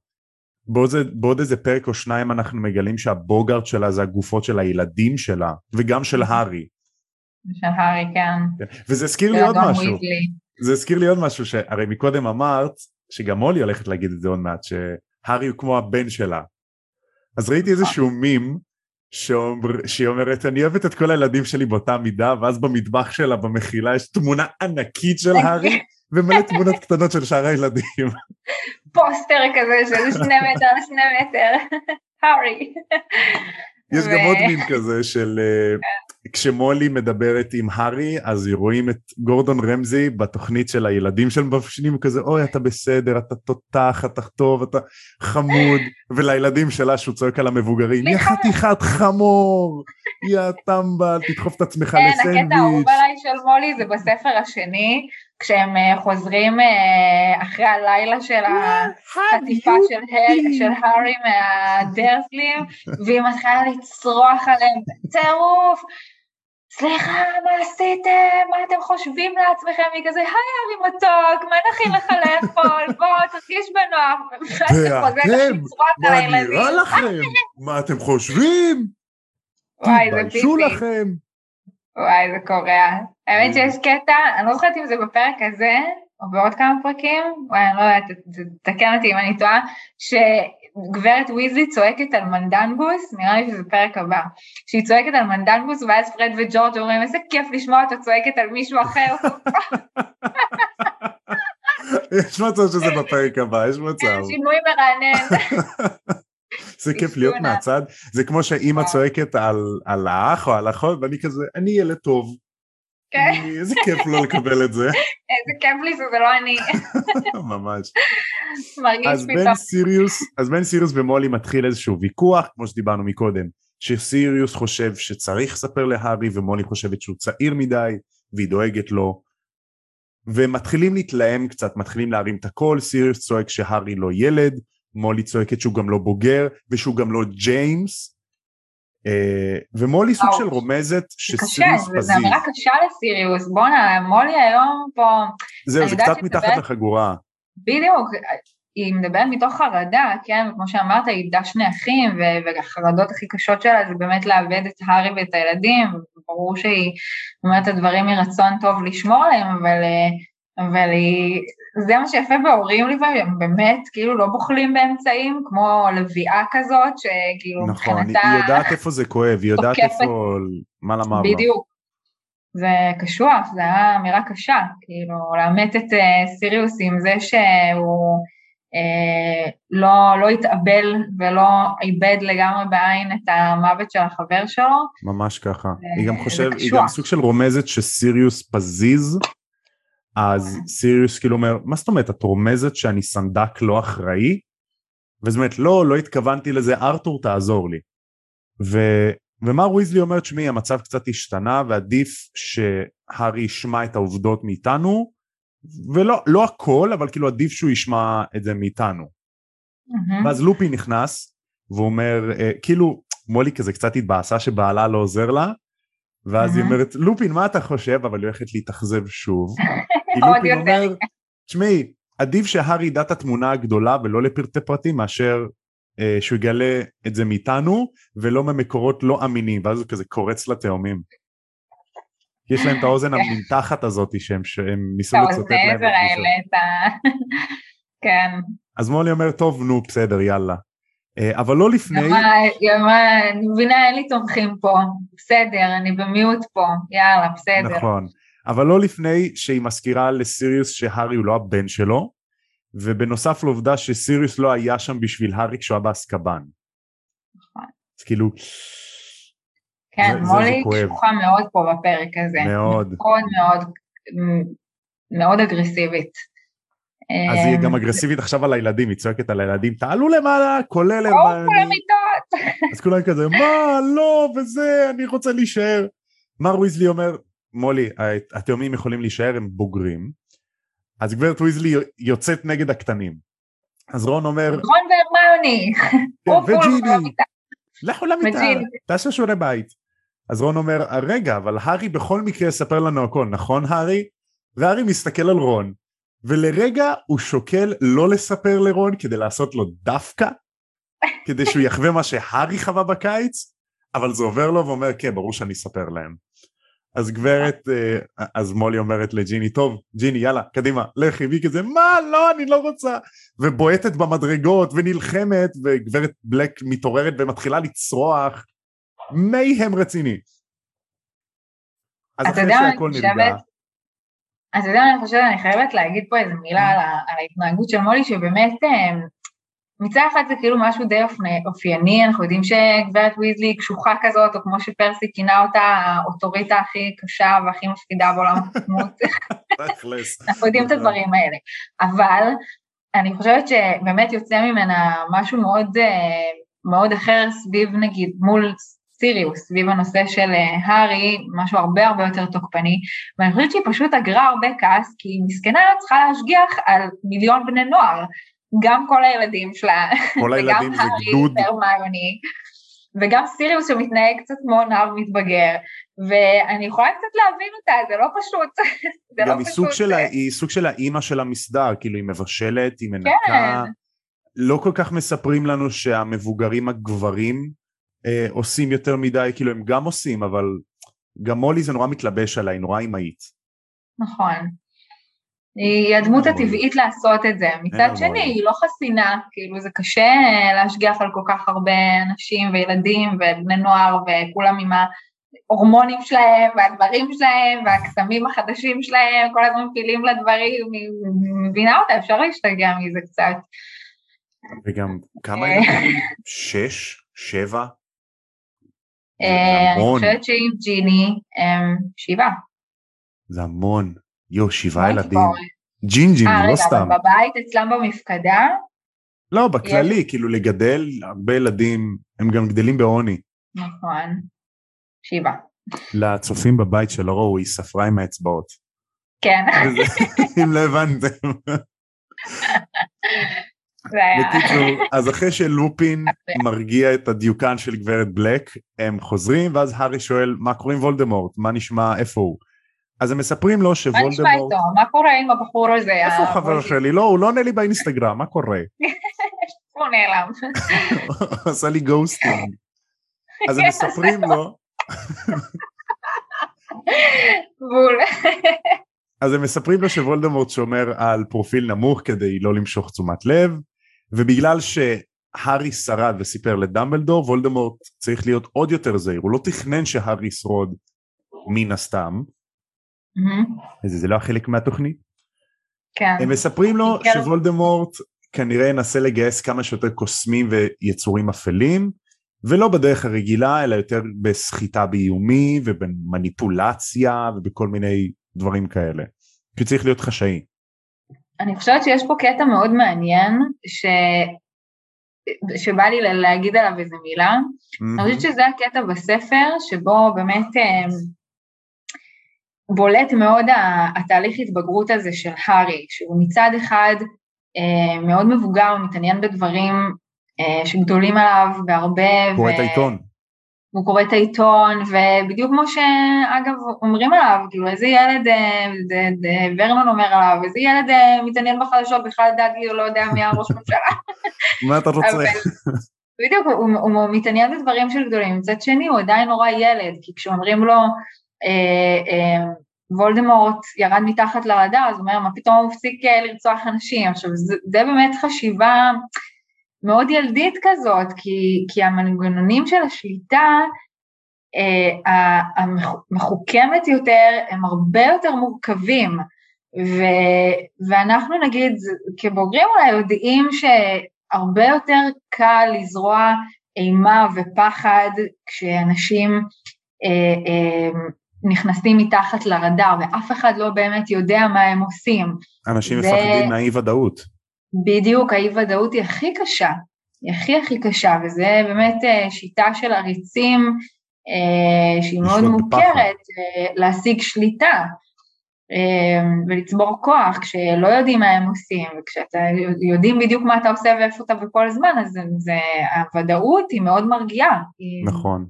בעוד, זה, בעוד איזה פרק או שניים אנחנו מגלים שהבוגארט שלה זה הגופות של הילדים שלה, וגם של הארי. של הארי, כן. וזה הזכיר לי עוד משהו. ויזלי. זה הזכיר לי עוד משהו, שהרי מקודם אמרת, שגם מולי הולכת להגיד את זה עוד מעט, שהארי הוא כמו הבן שלה. אז ראיתי איזשהו מים, שאומר, שהיא אומרת, אני אוהבת את כל הילדים שלי באותה מידה, ואז במטבח שלה, במחילה, יש תמונה ענקית של הארי, *laughs* ומלא תמונות קטנות של שאר הילדים. פוסטר כזה של שני מטר לשני מטר, *laughs* הארי. יש גם עוד מים כזה של אה, כשמולי מדברת עם הארי אז רואים את גורדון רמזי בתוכנית של הילדים של מבשלים הוא כזה אוי אתה בסדר אתה תותח אתה טוב אתה חמוד ולילדים שלה שהוא צועק על המבוגרים יא סליחה." חתיכת חמור יא טמבל תדחוף את עצמך כן, הקטע האהוב לסנדוויץ' עליי של מולי זה בספר השני, כשהם אה, חוזרים אה, אחרי הלילה של החטיפה של של הארי מהדרסלים, והיא מתחילה לצרוח עליהם, טירוף, סליחה, מה עשיתם? מה אתם חושבים לעצמכם? היא כזה, היי הארי מתוק, מה נכין לך לאכול? *laughs* בוא, תרגיש בנוח. ואתם מה. נראה לכם מה אתם חושבים וואי, זה תתביישו פיפי. לכם וואי, זה קורע. האמת שיש קטע, אני לא זוכרת אם זה בפרק הזה, או בעוד כמה פרקים, וואי, אני לא יודעת, ת- ת- תקן אותי אם אני טועה, שגברת ויזלי צועקת על מנדנבוס, נראה לי שזה פרק הבא, שהיא צועקת על מנדנבוס, ואז פרד וג'ורג' אומרים, איזה כיף לשמוע אותה צועקת על מישהו אחר. *laughs* יש מצב שזה בפרק הבא יש מצב *laughs* שינוי מרענן. *laughs* זה כיף להיות. מהצד, זה כמו שאימא וואו. צועקת על, על האח או על אחות, ואני כזה, אני ילד טוב. כן. איזה כיף לא לקבל את זה. *laughs* איזה כיף לי שזה לא אני. *laughs* ממש. מרגיש אז בין פתאום. סיריוס, אז בין סיריוס ומולי מתחיל איזשהו ויכוח, כמו שדיברנו מקודם, שסיריוס חושב שצריך לספר להארי ומולי חושבת שהוא צעיר מדי והיא דואגת לו. ומתחילים להתלהם קצת, מתחילים להרים את הקול, סיריוס צועק שהארי לא ילד, מולי צועקת שהוא גם לא בוגר ושהוא גם לא ג'יימס. אה, ומולי סוג. של רומזת קשה, שסיריוס זו פזיז. אמירה קשה לסיריוס. בואנה, מולי היום פה, זהו, זה קצת מתחת לחגורה. בדיוק, היא מדברת מתוך חרדה, כן, כמו שאמרת, היא איבדה שני אחים, והחרדות הכי קשות שלה זה באמת לאבד את הארי ואת הילדים, ברור שהיא אומרת את הדברים מרצון טוב לשמור עליהם, אבל, אה, אבל היא, זה מה שיפה בהורים לפעמים, הם באמת כאילו לא בוחלים באמצעים, כמו לביאה כזאת, שכאילו נכון, מבחינתה, היא יודעת איפה זה כואב, היא יודעת. איפה מה לו. בדיוק. זה קשוח, זו הייתה אמירה קשה, כאילו, לאמת את אה, סיריוס עם זה שהוא אה, לא, לא התאבל ולא איבד לגמרי בעין את המוות של החבר שלו. ממש ככה. זה- היא גם זה חושב, היא. גם סוג של רומזת שסיריוס פזיז, אז סיריוס כאילו אומר, מה זאת אומרת, את רומזת שאני סנדק לא אחראי? וזאת אומרת, לא, לא התכוונתי לזה, ארתור תעזור לי. ו... ומר ויזלי אומר, תשמעי, המצב קצת השתנה ועדיף שהארי ישמע את העובדות מאיתנו, ולא לא הכל, אבל כאילו עדיף שהוא ישמע את זה מאיתנו. מהמם. ואז לופי נכנס, והוא אומר, אה, כאילו, מולי כזה קצת התבאסה שבעלה לא עוזר לה, ואז היא. אומרת, לופין, מה אתה חושב? אבל היא הולכת להתאכזב שוב. *laughs* כי לופין. אומר, תשמעי, עדיף שהארי ידע את התמונה הגדולה ולא לפרטי פרטים, מאשר אה, שהוא יגלה את זה מאיתנו, ולא ממקורות לא אמינים, ואז הוא כזה קורץ לתאומים. יש להם את האוזן *laughs* המנתחת הזאת שהם, שהם ניסו את לצטט האוזני להם. בפגישה. האלה, את ה... *laughs* כן. אז מולי אומר, טוב, נו, בסדר, יאללה. אה, אבל לא לפני... גם מה, אני מבינה, אין לי תומכים פה. בסדר, אני במיעוט פה. יאללה, בסדר. נכון, אבל לא לפני שהיא מזכירה לסיריוס שהארי הוא לא הבן שלו, ובנוסף לעובדה שסיריוס לא היה שם בשביל הארי כשהוא היה באסקבן. נכון. אז כאילו, כן, זה- מולי. קשוחה מאוד פה בפרק הזה. מאוד. מאוד מאוד, מאוד אגרסיבית. אז היא גם אמ, אגרסיבית עכשיו על הילדים, היא צועקת על הילדים, תעלו למעלה, כולל. למיטות! אז כולם כזה, מה, לא, וזה, אני רוצה להישאר. מר ויזלי אומר, מולי, התאומים יכולים להישאר, הם בוגרים. אז גברת ויזלי יוצאת נגד הקטנים. אז רון אומר, רון והרמיוני! כן, וג'יני, למיטה. לכו למיטה. תעשו שיעורי בית. אז רון אומר, רגע, אבל הארי בכל מקרה יספר לנו הכל, נכון הארי? והארי מסתכל על רון, ולרגע הוא שוקל לא לספר לרון כדי לעשות לו דווקא, כדי שהוא יחווה מה שהארי חווה בקיץ, אבל זה עובר לו ואומר, כן, ברור שאני אספר להם. אז גברת, אה, אז מולי אומרת לג'יני, טוב, ג'יני, יאללה, קדימה, לכי, והיא כזה, מה, לא, אני לא רוצה. ובועטת במדרגות ונלחמת, וגברת בלק מתעוררת ומתחילה לצרוח. מייהם רציני. אז אתה אחרי יודע מה אני שהכל חושבת? נרגע, אז אתה יודע מה אני חושבת, אני חייבת להגיד פה איזה מילה על, על ההתנהגות של מולי, שבאמת אה, מצד אחד זה כאילו משהו די אופייני, אנחנו יודעים שגברת ויזלי היא קשוחה כזאת, או כמו שפרסי כינה אותה, האוטוריטה הכי קשה והכי מפחידה בעולם החכמות. *laughs* אנחנו יודעים את הדברים האלה. אבל אני חושבת שבאמת יוצא ממנה משהו מאוד, אה, מאוד אחר סביב נגיד מול סיריוס, סביב הנושא של אה, הארי, משהו הרבה הרבה יותר תוקפני, ואני חושבת שהיא פשוט אגרה הרבה כעס, כי היא מסכנה צריכה להשגיח על מיליון בני נוער, גם כל הילדים שלה, כל הילדים זה הארי גדוד. והרמיוני, וגם סיריוס שמתנהג קצת כמו נער מתבגר, ואני יכולה קצת להבין אותה, זה לא פשוט. *laughs* זה לא גם היא סוג פשוט, של ה- אה, היא סוג של האימא של המסדר, כאילו היא מבשלת, היא מנקה. כן. לא כל כך מספרים לנו שהמבוגרים הגברים אה, עושים יותר מדי, כאילו הם גם עושים, אבל גם מולי זה נורא מתלבש עליי, נורא אמהית. נכון. היא הדמות. הטבעית לעשות את זה. מצד. שני, היא לא חסינה, כאילו זה קשה להשגיח על כל כך הרבה אנשים וילדים ובני נוער וכולם עם ההורמונים שלהם והדברים שלהם והקסמים החדשים שלהם, כל הזמן מפילים לדברים, היא מבינה אותה, אפשר להשתגע מזה קצת. וגם כמה אה. ילדים? שש? שבע? אה, אני המון. חושבת שעם ג'יני הם שבעה. זה המון. יואו, שבעה ילדים. ג'ינג'ים, אה, לא רגע, סתם. אבל בבית אצלם במפקדה? לא, בכללי, כאילו לגדל הרבה ילדים, הם גם גדלים בעוני. נכון. שבעה. לצופים בבית שלא ראו, היא ספרה עם האצבעות. כן. אם *laughs* לא הבנתם. בקיצור, *laughs* אז אחרי שלופין מרגיע את הדיוקן של גברת בלק, הם חוזרים, ואז הארי שואל, מה קורה עם וולדמורט? מה נשמע, איפה הוא? אז הם מספרים לו מה נשמע שוולדמורט... איתו? מה קורה עם הבחור הזה? איפה הוא חבר? שלי? לא, הוא לא עונה לי באינסטגרם, מה קורה? *laughs* הוא נעלם. הוא *laughs* עשה לי ghosting. אז הם מספרים לו, בול. אז הם מספרים לו שוולדמורט שומר על פרופיל נמוך כדי לא למשוך תשומת לב, ובגלל שהארי שרד וסיפר לדמבלדור, וולדמורט צריך להיות עוד יותר זהיר, הוא לא תכנן שהארי ישרוד מן הסתם, מהמם. זה, זה לא החלק מהתוכנית. כן. הם מספרים לו כן. שוולדמורט כנראה ינסה לגייס כמה שיותר קוסמים ויצורים אפלים, ולא בדרך הרגילה, אלא יותר בסחיטה באיומי ובמניפולציה ובכל מיני דברים כאלה. כי צריך להיות חשאי. אני חושבת שיש פה קטע מאוד מעניין, ש... שבא לי לה- להגיד עליו איזה מילה. אני חושבת שזה הקטע בספר, שבו באמת אה, בולט מאוד התהליך התבגרות הזה של הארי, שהוא מצד אחד אה, מאוד מבוגר ומתעניין בדברים אה, שגדולים עליו בהרבה. קורא את העיתון. הוא קורא את העיתון, ובדיוק כמו שאגב אומרים עליו, כאילו איזה ילד, אה, ורנון אומר עליו, איזה ילד אה, מתעניין בחדשות, בכלל דאגי, הוא לא יודע מי הראש ממשלה. מה אתה רוצה? בדיוק, הוא, הוא, הוא מתעניין בדברים של גדולים, מצד שני הוא עדיין נורא ילד, כי כשאומרים לו אה, אה, וולדמורט ירד מתחת לרדאר, אז הוא אומר, מה פתאום הוא הפסיק אה, לרצוח אנשים? עכשיו, זה, זה באמת חשיבה מאוד ילדית כזאת, כי, כי המנגנונים של השליטה אה, המחוכמת יותר, הם הרבה יותר מורכבים. ו, ואנחנו נגיד, כבוגרים אולי יודעים שהרבה יותר קל לזרוע אימה ופחד כשאנשים אה, אה, נכנסים מתחת לרדאר ואף אחד לא באמת יודע מה הם עושים. אנשים זה- מפחדים מהאי ודאות. בדיוק, האי ודאות היא הכי קשה, היא הכי הכי קשה, וזה באמת אה, שיטה של עריצים אה, שהיא מאוד מוכרת. אה, להשיג שליטה אה, ולצבור כוח כשלא יודעים מה הם עושים, וכשאתה יודעים בדיוק מה אתה עושה ואיפה אתה בכל זמן, אז זה, הוודאות היא מאוד מרגיעה. נכון.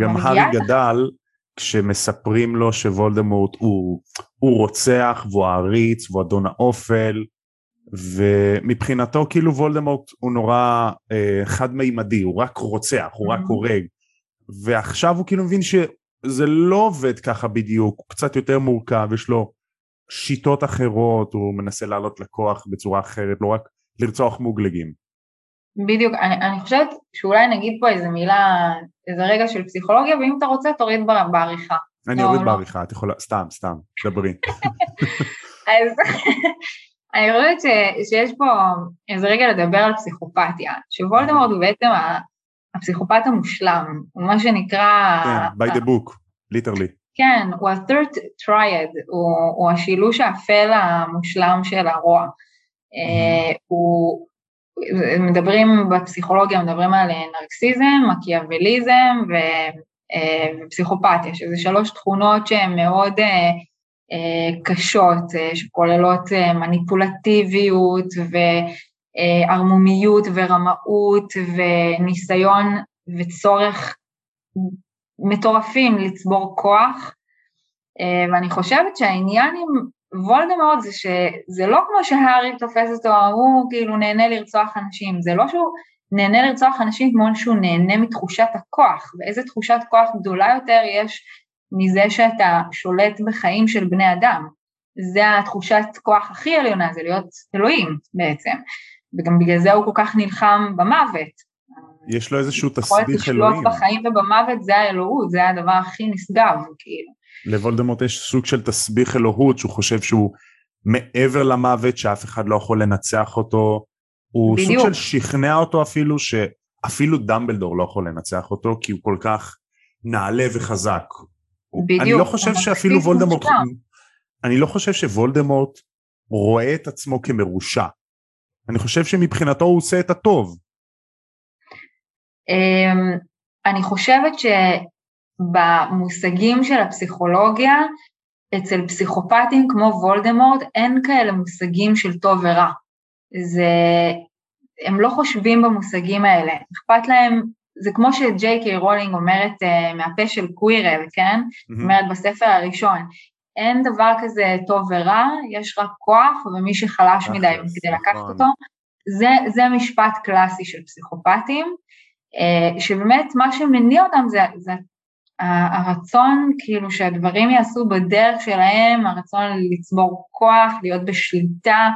גם הארי גדל כשמספרים לו שוולדמורט הוא, הוא רוצח והוא העריץ והוא אדון האופל ומבחינתו כאילו וולדמורט הוא נורא אה, חד מימדי הוא רק רוצח הוא רק Mhm. הורג ועכשיו הוא כאילו מבין שזה לא עובד ככה בדיוק הוא קצת יותר מורכב יש לו שיטות אחרות הוא מנסה לעלות לכוח בצורה אחרת לא רק לרצוח מוגלגים בדיוק, אני, אני חושבת שאולי נגיד פה איזה מילה, איזה רגע של פסיכולוגיה, ואם אתה רוצה תוריד בעריכה. אני לא, אוריד לא. בעריכה את יכולה סתם סתם דברי *laughs* אז אני חושבת ש- שיש פה איזה רגע לדבר על פסיכופתיה, שוולדמורט הוא בעצם הפסיכופת המושלם, הוא מה שנקרא, כן, by the book ליטרלי כן, הוא ה-third triad, הוא, הוא השילוש האפל המושלם של הרוע. אה, הוא, מדברים בפסיכולוגיה, מדברים על נרקסיזם, מקיאווליזם ו, אה, ופסיכופתיה, שזה שלוש תכונות שהן מאוד אה, אה, קשות, אה, שכוללות אה, מניפולטיביות וערמומיות ורמאות וניסיון וצורך מטורפים לצבור כוח, אה, ואני חושבת שהעניין עם וולדמורט זה שזה לא כמו שהארי תופס אותו, הוא כאילו נהנה לרצוח אנשים, זה לא שהוא נהנה לרצוח אנשים כמו שהוא נהנה מתחושת הכוח, ואיזה תחושת כוח גדולה יותר יש מזה שאתה שולט בחיים של בני אדם. זה התחושת כוח הכי עליונה, זה להיות אלוהים בעצם, וגם בגלל זה הוא כל כך נלחם במוות. יש לו איזשהו יכולת תסביך לשלוט אלוהים. בחיים ובמוות זה האלוהות, זה הדבר הכי נשגב, כאילו. לוולדמורט יש סוג של תסביך אלוהות שהוא חושב שהוא מעבר למוות שאף אחד לא יכול לנצח אותו. הוא בדיוק. סוג של שכנע אותו אפילו שאפילו דמבלדור לא יכול לנצח אותו כי הוא כל כך נעלה וחזק. בדיוק, אני לא חושב הוא שאפילו וולדמורט. אני לא חושב שוולדמורט רואה את עצמו כמרושע. אני חושב שמבחינתו הוא עושה את הטוב. אמ, אני חושבת שבמושגים של הפסיכולוגיה, אצל פסיכופטים כמו וולדמורט אין כאלה מושגים של טוב ורע. זה, הם לא חושבים במושגים האלה, אכפת להם, זה כמו שג'יי קיי רולינג אומרת uh, מהפה של קווירל, כן? Mm-hmm. אומרת בספר הראשון, אין דבר כזה טוב ורע, יש רק כוח, ומי שחלש מדי כדי לקחת נכון. אותו, זה, זה משפט קלאסי של פסיכופטים, uh, שבאמת מה שמניע אותם זה, זה הרצון כאילו שהדברים יעשו בדרך שלהם, הרצון לצבור כוח, להיות בשליטה,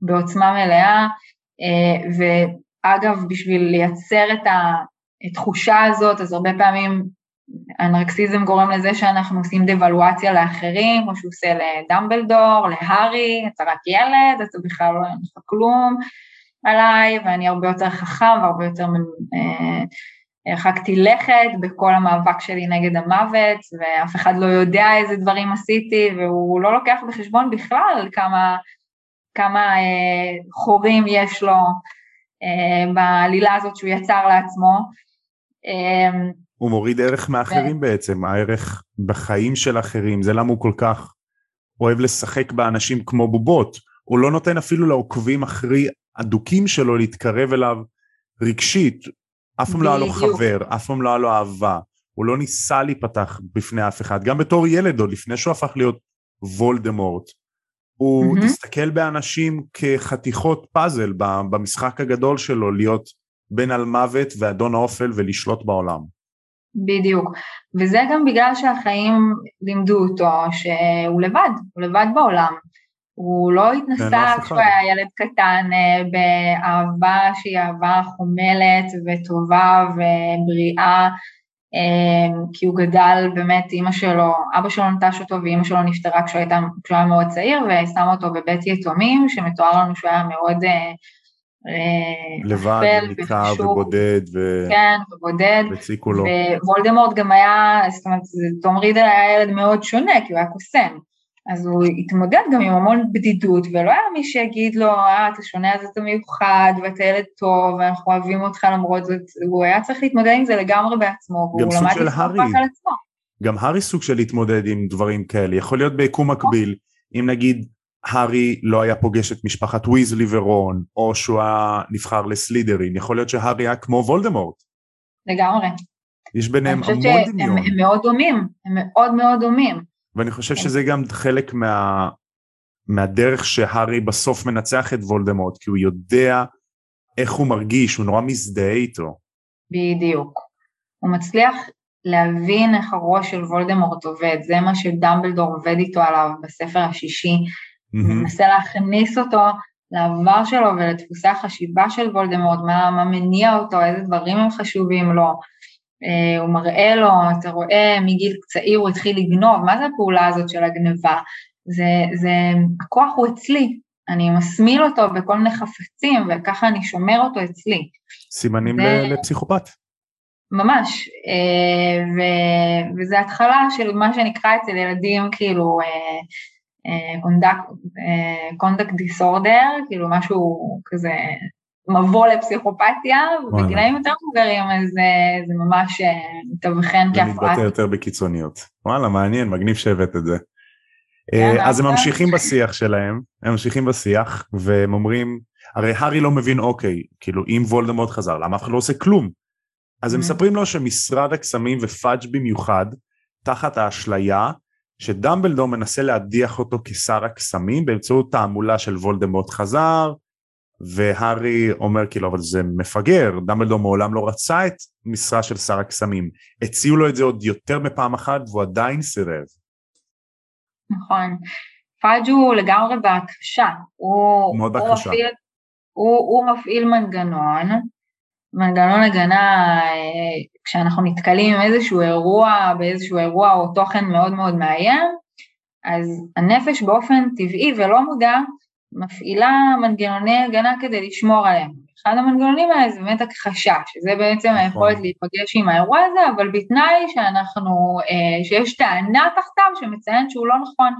בעוצמה מלאה, אה, ואגב, בשביל לייצר את התחושה הזאת, אז הרבה פעמים הנרקסיזם גורם לזה שאנחנו עושים דוולואציה לאחרים, כמו שהוא עושה לדמבלדור, להארי, אתה רק ילד, אתה בכלל לא אין לך כלום עליי, ואני הרבה יותר חכם והרבה יותר אה, הרחקתי לכת בכל המאבק שלי נגד המוות, ואף אחד לא יודע איזה דברים עשיתי, והוא לא לוקח בחשבון בכלל כמה, כמה אה, חורים יש לו אה, בעלילה הזאת שהוא יצר לעצמו. אה, הוא מוריד ערך מאחרים ו... בעצם, הערך בחיים של אחרים, זה למה הוא כל כך אוהב לשחק באנשים כמו בובות. הוא לא נותן אפילו לעוקבים אחרי אדוקים שלו להתקרב אליו רגשית, אף פעם לא היה לו חבר, אף פעם לא היה לו אהבה, הוא לא ניסה להיפתח בפני אף אחד, גם בתור ילד עוד לפני שהוא הפך להיות וולדמורט. הוא mm-hmm. הסתכל באנשים כחתיכות פאזל במשחק הגדול שלו להיות בן על מוות ואדון האופל ולשלוט בעולם. בדיוק, וזה גם בגלל שהחיים לימדו אותו שהוא לבד, הוא לבד בעולם. הוא לא התנסה כשהוא היה ילד קטן אה, באהבה שהיא אהבה חומלת וטובה ובריאה, אה, כי הוא גדל באמת, אימא שלו, אבא שלו נטש אותו ואימא שלו נפטרה כשהוא היה מאוד צעיר ושם אותו בבית יתומים, שמתואר לנו שהוא היה מאוד אה, לבד, ניכר ובודד, ו... כן, ובודד, והציקו לו. ווולדמורט גם היה, זאת אומרת, תום רידל היה ילד מאוד שונה, כי הוא היה קוסם. אז הוא התמודד גם עם המון בדידות, ולא היה מי שיגיד לו, אה, אתה שונה אז אתה מיוחד, ואתה ילד טוב, ואנחנו אוהבים אותך למרות זאת, הוא היה צריך להתמודד עם זה לגמרי בעצמו, והוא למד רק על עצמו. גם הארי סוג של להתמודד עם דברים כאלה, יכול להיות ביקום מקביל, אם נגיד הארי לא היה פוגש את משפחת ויזלי ורון, או שהוא היה נבחר לסלידרין, יכול להיות שהארי היה כמו וולדמורט. לגמרי. יש ביניהם המון דמיון. הם מאוד דומים, הם מאוד מאוד דומים. ואני חושב כן. שזה גם חלק מה, מהדרך שהארי בסוף מנצח את וולדמורט, כי הוא יודע איך הוא מרגיש, הוא נורא מזדהה איתו. בדיוק. הוא מצליח להבין איך הראש של וולדמורט עובד, זה מה שדמבלדור עובד איתו עליו בספר השישי, mm-hmm. מנסה להכניס אותו לעבר שלו ולדפוסי החשיבה של וולדמורט, מה, מה מניע אותו, איזה דברים הם חשובים לו, אה, הוא מראה לו, אתה רואה מגיל צעיר הוא התחיל לגנוב, מה זה הפעולה הזאת של הגניבה? זה, זה, הכוח הוא אצלי, אני מסמיל אותו בכל מיני חפצים וככה אני שומר אותו אצלי. סימנים זה... לפסיכופת. ממש, אה, ו, וזה התחלה של מה שנקרא אצל ילדים כאילו קונדקט דיסורדר, כאילו משהו כזה מבוא לפסיכופתיה, ובגילאים יותר מבוגרים אז זה ממש אה, מתאבחן כהפרעת. זה מתבטא יותר בקיצוניות. וואלה, מעניין, מגניב שהבאת את זה. כן, אה, אז הם ממשיכים בשיח שלהם, הם ממשיכים בשיח, והם אומרים, הרי הארי לא מבין, אוקיי, כאילו אם וולדמורט חזר, למה אף אחד לא עושה כלום? אז הם mm. מספרים לו שמשרד הקסמים ופאג' במיוחד, תחת האשליה שדמבלדור מנסה להדיח אותו כשר הקסמים באמצעות תעמולה של וולדמורט חזר, והארי אומר כאילו אבל זה מפגר, דמבלדור מעולם לא רצה את משרה של שר הקסמים, הציעו לו את זה עוד יותר מפעם אחת והוא עדיין סירב. נכון, פאג' הוא לגמרי בהכחשה, הוא, מאוד בהכחשה. הוא, הוא, הוא מפעיל מנגנון, מנגנון הגנה אה, כשאנחנו נתקלים עם איזשהו אירוע, באיזשהו אירוע או תוכן מאוד מאוד מאיים, אז הנפש באופן טבעי ולא מודע מפעילה מנגנוני הגנה כדי לשמור עליהם. אחד המנגנונים האלה זה באמת הכחשה, שזה בעצם נכון. היכולת להיפגש עם האירוע הזה, אבל בתנאי שאנחנו, אה, שיש טענה תחתיו שמציין שהוא לא נכון.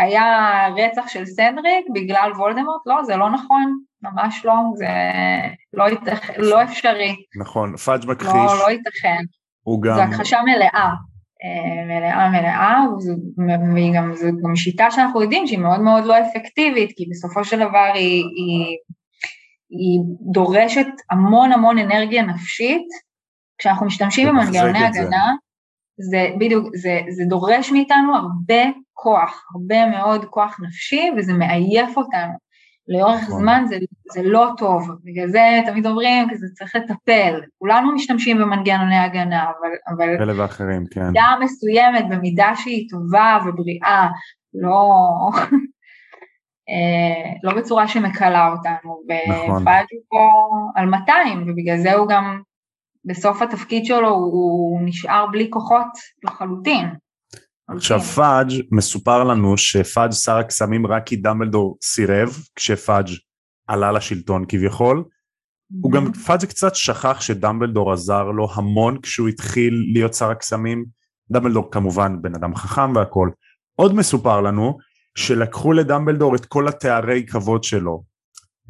היה רצח של סנדריק בגלל וולדמורט, לא, זה לא נכון, ממש לא, זה לא, יתכ... לא אפשרי. נכון, פאג' מכחיש. לא, לא ייתכן. הוא גם... זו הכחשה מלאה, אה, מלאה מלאה, והיא גם, זו גם שיטה שאנחנו יודעים שהיא מאוד מאוד לא אפקטיבית, כי בסופו של דבר היא, היא, היא דורשת המון המון אנרגיה נפשית, כשאנחנו משתמשים במנגנוני הגנה, זה בדיוק, זה, זה דורש מאיתנו הרבה כוח, הרבה מאוד כוח נפשי, וזה מעייף אותנו. לאורך נכון. זמן זה, זה לא טוב, בגלל זה תמיד אומרים, כי זה צריך לטפל. כולנו משתמשים במנגנוני הגנה, אבל... אבל כאלה ואחרים, כן. במידה מסוימת, במידה שהיא טובה ובריאה, לא... *laughs* אה, לא בצורה שמקלה אותנו, נכון. ופעלתי פה על 200, ובגלל זה הוא גם, בסוף התפקיד שלו הוא נשאר בלי כוחות לחלוטין. עכשיו אוקיי. פאג' מסופר לנו שפאג' שר הקסמים רק כי דמבלדור סירב כשפאג' עלה לשלטון כביכול. הוא גם פאג' קצת שכח שדמבלדור עזר לו המון כשהוא התחיל להיות שר הקסמים. דמבלדור כמובן בן אדם חכם והכל. עוד מסופר לנו שלקחו לדמבלדור את כל התארי כבוד שלו.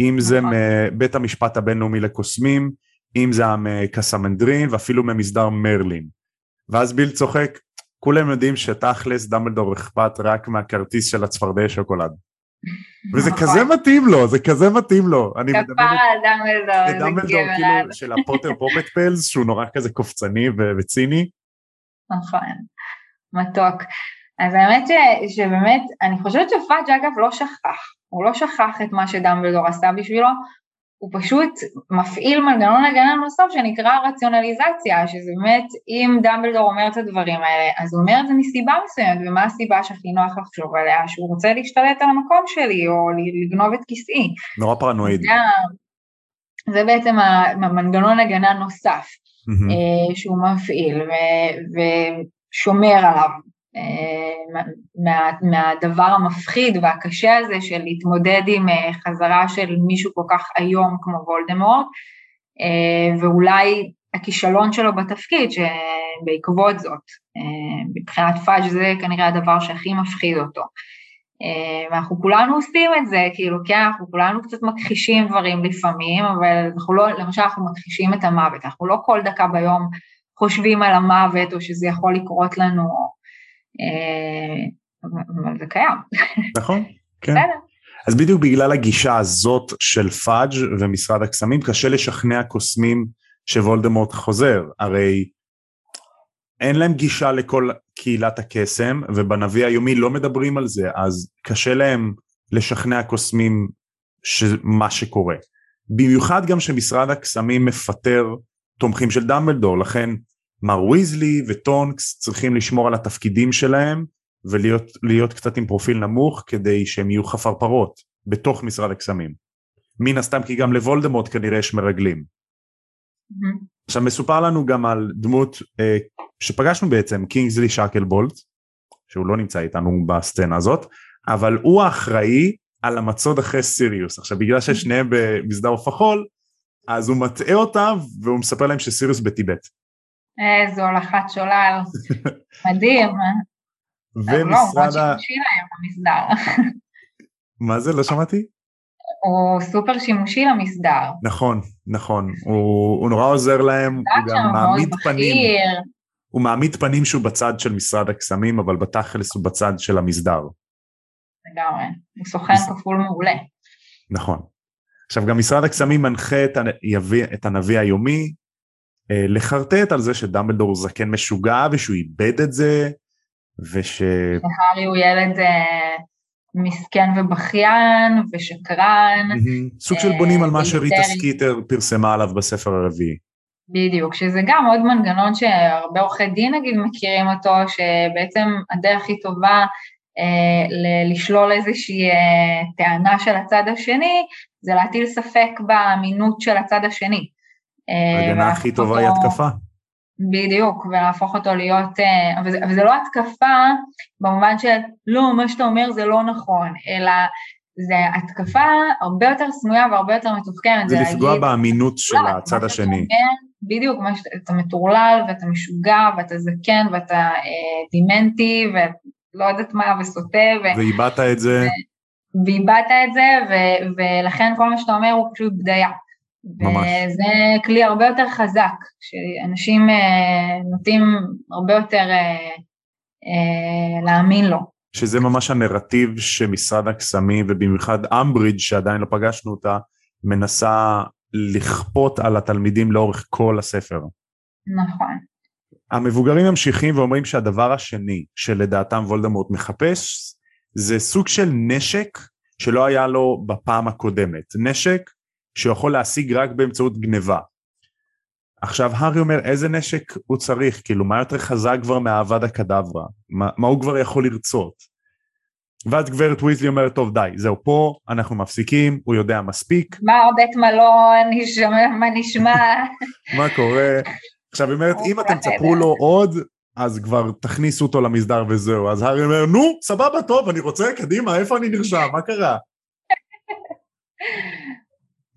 אם זה נכון. מבית המשפט הבינלאומי לקוסמים, אם זה מקסמנדרין ואפילו ממסדר מרלין. ואז ביל צוחק, כולם יודעים שתכלס דמבלדור אכפת רק מהכרטיס של הצפרדעי שוקולד. *laughs* וזה נכון. כזה מתאים לו, זה כזה מתאים לו. אני מדבר על דמבלדור, זה דמבלדור כאילו של הפוטר פופט פלס, שהוא נורא כזה קופצני וציני. נכון, מתוק. אז האמת ש, שבאמת, אני חושבת שפאג' אגב לא שכח, הוא לא שכח את מה שדמבלדור עשה בשבילו, הוא פשוט מפעיל מנגנון הגנה נוסף שנקרא רציונליזציה, שזה באמת, אם דמבלדור אומר את הדברים האלה, אז הוא אומר את זה מסיבה מסוימת, ומה הסיבה שהכי נוח לחשוב עליה? שהוא רוצה להשתלט על המקום שלי, או לגנוב את כיסאי. נורא פרנואידי. זה, זה בעצם המנגנון הגנה נוסף mm-hmm. שהוא מפעיל ושומר עליו. אה, מה, מהדבר המפחיד והקשה הזה של להתמודד עם אה, חזרה של מישהו כל כך איום כמו וולדמורט, אה, ואולי הכישלון שלו בתפקיד שבעקבות זאת, מבחינת פאג' זה כנראה הדבר שהכי מפחיד אותו. ואנחנו כולנו עושים את זה, כאילו, כן, אנחנו כולנו קצת מכחישים דברים לפעמים, אבל אנחנו לא, למשל אנחנו מכחישים את המוות, אנחנו לא כל דקה ביום חושבים על המוות או שזה יכול לקרות לנו, אבל זה קיים. נכון, *laughs* כן. אז בדיוק בגלל הגישה הזאת של פאג' ומשרד הקסמים קשה לשכנע קוסמים שוולדמורט חוזר, הרי אין להם גישה לכל קהילת הקסם ובנביא היומי לא מדברים על זה אז קשה להם לשכנע קוסמים מה שקורה. במיוחד גם שמשרד הקסמים מפטר תומכים של דמבלדור לכן מר ויזלי וטונקס צריכים לשמור על התפקידים שלהם ולהיות קצת עם פרופיל נמוך כדי שהם יהיו חפרפרות בתוך משרד הקסמים. מן הסתם כי גם לוולדמורט כנראה יש מרגלים. Mm-hmm. עכשיו מסופר לנו גם על דמות אה, שפגשנו בעצם קינגסלי שקלבולט שהוא לא נמצא איתנו בסצנה הזאת אבל הוא האחראי על המצוד אחרי סיריוס עכשיו בגלל ששניהם במסדר עוף החול אז הוא מטעה אותם והוא מספר להם שסיריוס בטיבט איזו הולכת שולל, מדהים. אה? *laughs* ומשרד ה... *laughs* מה זה? לא שמעתי? הוא סופר שימושי למסדר. נכון, נכון, הוא, הוא נורא עוזר להם, הוא גם מעמיד פנים, הוא מעמיד פנים שהוא בצד של משרד הקסמים, אבל בתכלס הוא בצד של המסדר. לגמרי, הוא סוכן. כפול מעולה. נכון. עכשיו גם משרד הקסמים מנחה את, הנביא, היומי לחרטט על זה שדמבלדור הוא זקן משוגע ושהוא איבד את זה וש... שהארי הוא ילד אה, מסכן ובכיין ושקרן. סוג של בונים על מה אה, שריטה סקיטר פרסמה עליו בספר הרביעי. בדיוק, שזה גם עוד מנגנון שהרבה עורכי דין נגיד מכירים אותו, שבעצם הדרך הכי טובה אה, לשלול איזושהי אה, טענה של הצד השני, זה להטיל ספק באמינות של הצד השני. ההגנה הכי טובה היא התקפה. בדיוק, ולהפוך אותו להיות, אה, אבל זה, אבל זה לא התקפה במובן של לא, מה שאתה אומר זה לא נכון, אלא זה התקפה הרבה יותר סמויה והרבה יותר מתוחכמת. זה, זה לפגוע להגיד, באמינות של לא, הצד השני. אומר, בדיוק, שאתה מטורלל ואתה משוגע ואתה זקן ואתה אה, דימנטי לא יודעת מה, וסוטה. ו... ואיבדת את זה. ואיבדת את זה, ו- ולכן כל מה שאתה אומר הוא פשוט בדיה. ממש. וזה כלי הרבה יותר חזק, שאנשים אה, נוטים הרבה יותר אה, אה, להאמין לו. שזה ממש הנרטיב שמשרד הקסמים ובמיוחד אמברידג' שעדיין לא פגשנו אותה, מנסה לכפות על התלמידים לאורך כל הספר. נכון. המבוגרים ממשיכים ואומרים שהדבר השני שלדעתם וולדמורט מחפש זה סוג של נשק שלא היה לו בפעם הקודמת. נשק שיכול להשיג רק באמצעות גניבה. עכשיו הארי אומר איזה נשק הוא צריך, כאילו מה יותר חזק כבר מהאבד הקדברה, מה, מה הוא כבר יכול לרצות. ואז גברת ויזלי אומרת טוב די זהו פה אנחנו מפסיקים הוא יודע מספיק. מה בית מלון *laughs* נשמע מה נשמע. *laughs* מה קורה. עכשיו היא אומרת אם אתם תספרו לו עוד אז כבר תכניסו אותו למסדר וזהו אז הארי אומר נו סבבה טוב אני רוצה קדימה איפה אני נרשם מה קרה. *laughs*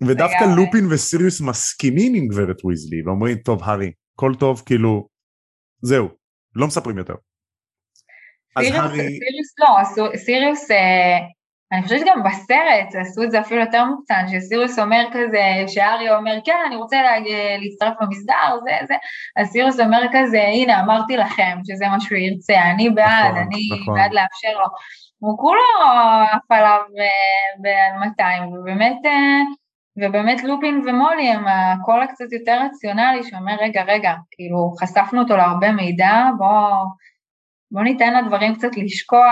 ודווקא לופין וסיריוס מסכימים עם גברת ויזלי ואומרים טוב הארי כל טוב כאילו זהו לא מספרים יותר. סיריוס לא, סיריוס אה, אני חושבת שגם בסרט עשו את זה אפילו יותר מוקצן, שסיריוס אומר כזה, שארי אומר כן אני רוצה להצטרף למסדר, זה זה, אז סיריוס אומר כזה הנה אמרתי לכם שזה מה שהוא ירצה, אני בעד, נכון, אני נכון. בעד לאפשר לו, הוא כולו עף עליו אה, ב-200 ובאמת אה, ובאמת לופין ומולי הם הקול הקצת יותר רציונלי שאומר רגע רגע כאילו חשפנו אותו להרבה מידע בוא, בוא ניתן לדברים קצת לשקוע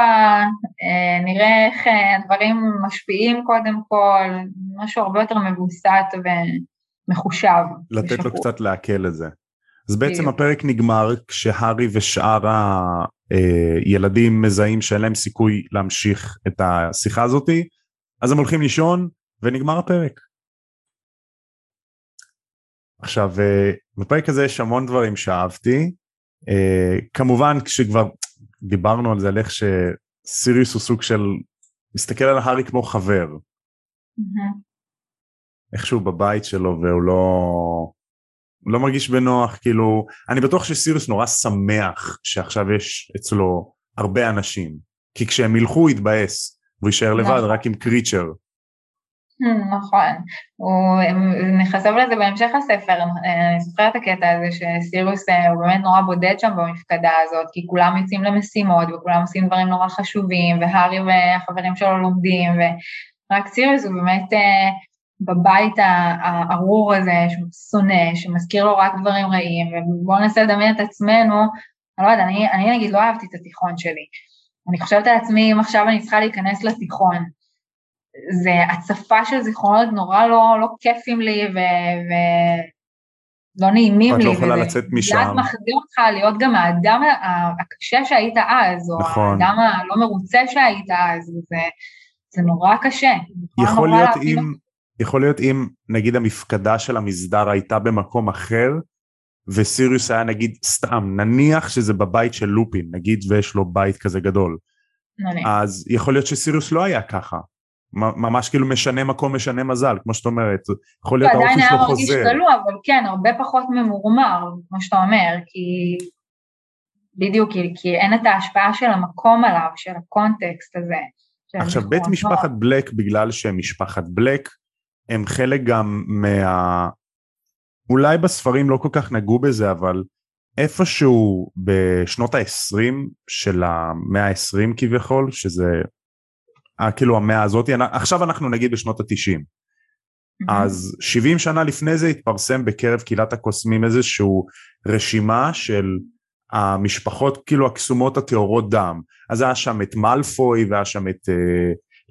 אה, נראה איך אה, הדברים משפיעים קודם כל משהו הרבה יותר מבוסת ומחושב. לתת לו קצת לעכל את זה. אז בעצם הפרק נגמר כשהארי ושאר הילדים אה, מזהים שאין להם סיכוי להמשיך את השיחה הזאתי אז הם הולכים לישון ונגמר הפרק. עכשיו אה, בפרק הזה יש המון דברים שאהבתי אה, כמובן כשכבר דיברנו על זה על איך שסיריוס הוא סוג של מסתכל על הארי כמו חבר. איכשהו בבית שלו והוא לא לא מרגיש בנוח כאילו אני בטוח שסיריוס נורא שמח שעכשיו יש אצלו הרבה אנשים כי כשהם ילכו הוא יתבאס והוא יישאר לבד נכון. רק עם קריצ'ר. נכון, הוא נחשף לזה בהמשך הספר, אני זוכרת את הקטע הזה שסירוס אה, הוא באמת נורא בודד שם במפקדה הזאת, כי כולם יוצאים למשימות וכולם עושים דברים נורא חשובים, והארי והחברים שלו לומדים, ורק סירוס הוא באמת אה, בבית הארור הזה, שהוא שונא, שמזכיר לו רק דברים רעים, ובואו ננסה לדמיין את עצמנו, אני לא יודעת, אני נגיד לא אהבתי את התיכון שלי, אני חושבת על עצמי אם עכשיו אני צריכה להיכנס לתיכון, זה הצפה של זיכרונות נורא לא, לא כיפים לי ו... ו... לא נעימים לי. את לא יכולה לצאת משם. זה מחזיר אותך להיות גם האדם הקשה שהיית אז, או נכון. האדם הלא מרוצה שהיית אז, וזה, זה נורא קשה. יכול להיות, אם, יכול להיות אם נגיד המפקדה של המסדר הייתה במקום אחר, וסיריוס היה נגיד סתם, נניח שזה בבית של לופין, נגיד ויש לו בית כזה גדול. נניח. אז יכול להיות שסיריוס לא היה ככה, ממש כאילו משנה מקום משנה מזל כמו שאת אומרת יכול להיות האופי שלו חוזר. עדיין היה מרגיש גלוע אבל כן הרבה פחות ממורמר כמו שאתה אומר כי בדיוק כי, כי אין את ההשפעה של המקום עליו של הקונטקסט הזה. עכשיו בית משפחת בלק בגלל שהם משפחת בלק הם חלק גם מה... אולי בספרים לא כל כך נגעו בזה אבל איפשהו בשנות ה-20 של המאה ה-20 כביכול שזה כאילו המאה הזאת, עכשיו אנחנו נגיד בשנות התשעים. אמממ. אז 70 שנה לפני זה התפרסם בקרב קהילת הקוסמים איזשהו רשימה של המשפחות כאילו הקסומות הטהורות דם. אז היה שם את מאלפוי והיה שם את אה,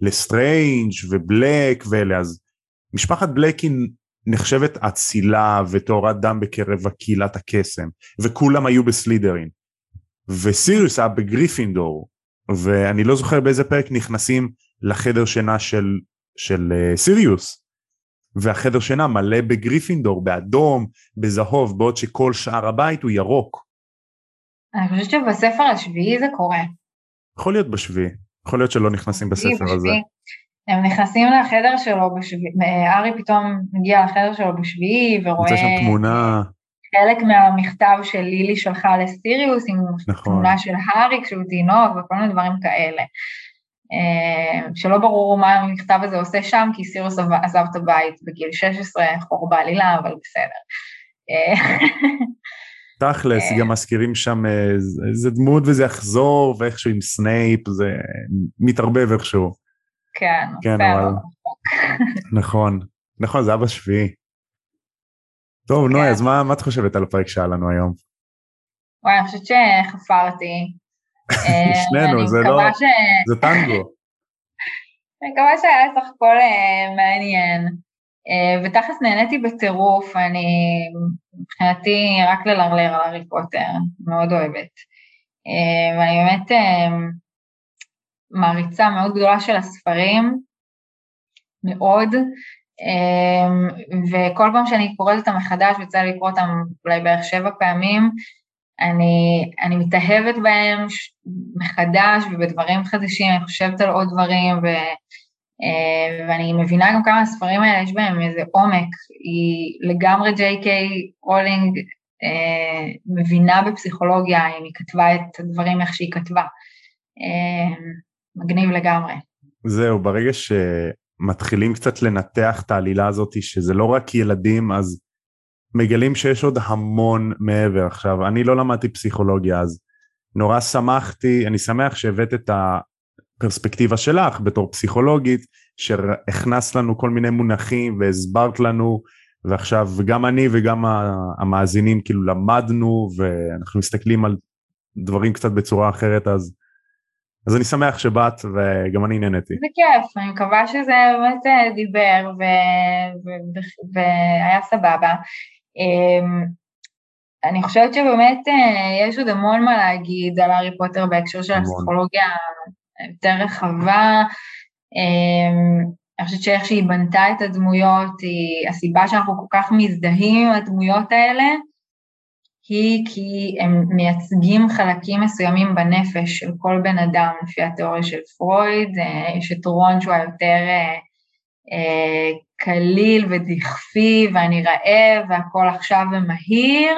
לסטריינג' ובלק ואלה, אז משפחת בלק היא נחשבת אצילה וטהורת דם בקרב קהילת הקסם, וכולם היו בסלידרין. וסיריוס היה בגריפינדור, ואני לא זוכר באיזה פרק נכנסים לחדר שינה של, של אה, סיריוס והחדר שינה מלא בגריפינדור באדום בזהוב בעוד שכל שאר הבית הוא ירוק. אני חושבת שבספר השביעי זה קורה. יכול להיות בשביעי, יכול להיות שלא נכנסים בספר בשביעי. הזה. הם נכנסים לחדר שלו בשביעי, הארי פתאום מגיע לחדר שלו בשביעי ורואה... נמצא שם תמונה. חלק מהמכתב של לילי שלחה לסיריוס עם נכון. תמונה של הארי כשהוא תינוק וכל מיני דברים כאלה. אה, שלא ברור מה המכתב הזה עושה שם, כי סיריוס עזב את הבית בגיל 16, חור בעלילה, אבל בסדר. תכלס, גם מזכירים שם איזה דמות וזה יחזור, ואיכשהו עם סנייפ זה מתערבב איכשהו. כן, כן, אבל... נכון, נכון, זה אבא שביעי. טוב, נוי, כן. אז מה, מה את חושבת על הפרק שהיה לנו היום? וואי, אני חושבת שחפרתי. *laughs* שנינו, זה לא, ש... זה טנגו. *laughs* אני מקווה שהיה סך הכל אה, מעניין. אה, ותכלס נהניתי בטירוף, אני מבחינתי רק ללרלר על הארי פוטר, מאוד אוהבת. אה, ואני באמת מעריצה מאוד גדולה של הספרים, מאוד, וכל פעם שאני קוראת אותם מחדש, ויצא לי לקרוא אותם אולי בערך שבע פעמים, אני, אני מתאהבת בהם מחדש ובדברים חדשים, אני חושבת על עוד דברים, ו, אה, ואני מבינה גם כמה הספרים האלה יש בהם איזה עומק, היא לגמרי ג'יי קיי רולינג אה, מבינה בפסיכולוגיה, אם היא כתבה את הדברים איך שהיא כתבה. אה, מגניב לגמרי. זהו, ברגע שמתחילים קצת לנתח את העלילה הזאת, שזה לא רק ילדים, אז מגלים שיש עוד המון מעבר. עכשיו, אני לא למדתי פסיכולוגיה, אז נורא שמחתי, אני שמח שהבאת את הפרספקטיבה שלך בתור פסיכולוגית, שהכנסת לנו כל מיני מונחים והסברת לנו, ועכשיו גם אני וגם המאזינים כאילו למדנו, ואנחנו מסתכלים על דברים קצת בצורה אחרת, אז אז אני שמח שבאת וגם אני נהניתי. זה כיף, אני מקווה שזה באמת אה, דיבר והיה סבבה. אמ, אני חושבת שבאמת אה, יש עוד המון מה להגיד על הארי פוטר בהקשר של הפסיכולוגיה יותר רחבה. אמ, אני חושבת שאיך שהיא בנתה את הדמויות, היא הסיבה שאנחנו כל כך מזדהים עם הדמויות האלה, היא כי הם מייצגים חלקים מסוימים בנפש של כל בן אדם, לפי התיאוריה של פרויד, אה, יש את רון שהוא היותר אה, אה, קליל ודכפי ואני רעב והכל עכשיו ומהיר,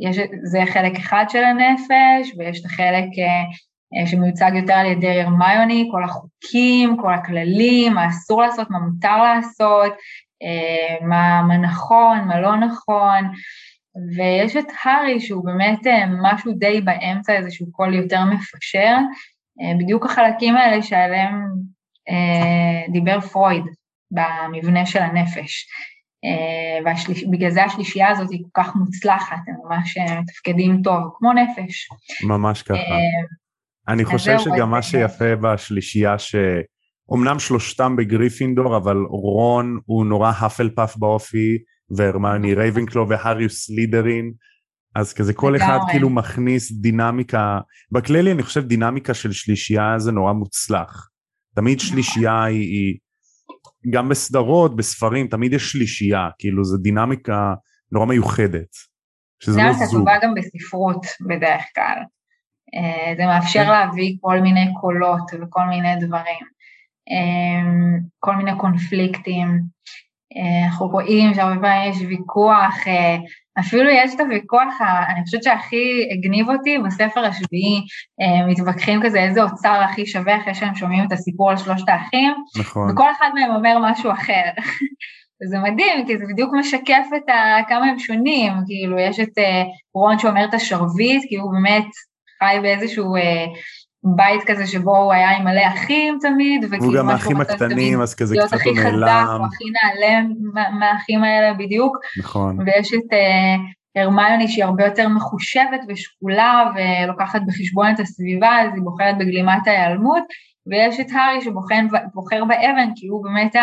יש, זה חלק אחד של הנפש, ויש את החלק שמיוצג יותר על ידי הרמיוני, כל החוקים, כל הכללים, מה אסור לעשות, מה מותר לעשות, מה, מה נכון, מה לא נכון, ויש את הארי שהוא באמת אה, משהו די באמצע, איזשהו קול יותר מפשר, אה, בדיוק החלקים האלה שעליהם אה, דיבר פרויד במבנה של הנפש. ובגלל זה השלישייה הזאת היא כל כך מוצלחת, הם ממש מתפקדים טוב, כמו נפש. ממש ככה. אני חושב שגם מה שיפה בשלישייה שאומנם שלושתם בגריפינדור, אבל רון הוא נורא הפלפאף באופי, והרמיוני רייבנקלו והארי הוא סלידרין אז כזה כל אחד כאילו מכניס דינמיקה בכללי אני חושב דינמיקה של שלישייה זה נורא מוצלח תמיד נכון. שלישייה היא, היא גם בסדרות בספרים תמיד יש שלישייה כאילו זה דינמיקה נורא מיוחדת. שזה לא זוג. טובה גם בספרות בדרך כלל. אה, זה מאפשר כן. להביא כל מיני קולות וכל מיני דברים, אה, כל מיני קונפליקטים. אה, אנחנו רואים שהרבה פעמים יש ויכוח, אה, אפילו יש את הוויכוח, אני חושבת שהכי הגניב אותי בספר השביעי, אה, מתווכחים כזה איזה אוצר הכי שווה אחרי שהם שומעים את הסיפור על שלושת האחים, נכון. וכל אחד מהם אומר משהו אחר. *laughs* וזה מדהים, כי זה בדיוק משקף את ה... כמה הם שונים, כאילו יש את רון שאומר את השרביט, כי הוא באמת חי באיזשהו בית כזה שבו הוא היה עם מלא אחים תמיד, והוא גם האחים הקטנים, אז כזה קצת הוא נעלם. להיות הכי חזק, הוא הכי נעלם מהאחים האלה בדיוק. נכון. ויש את uh, הרמיוני שהיא הרבה יותר מחושבת ושקולה ולוקחת בחשבון את הסביבה, אז היא בוחרת בגלימת ההיעלמות. ויש את הארי שבוחר באבן, כי הוא באמת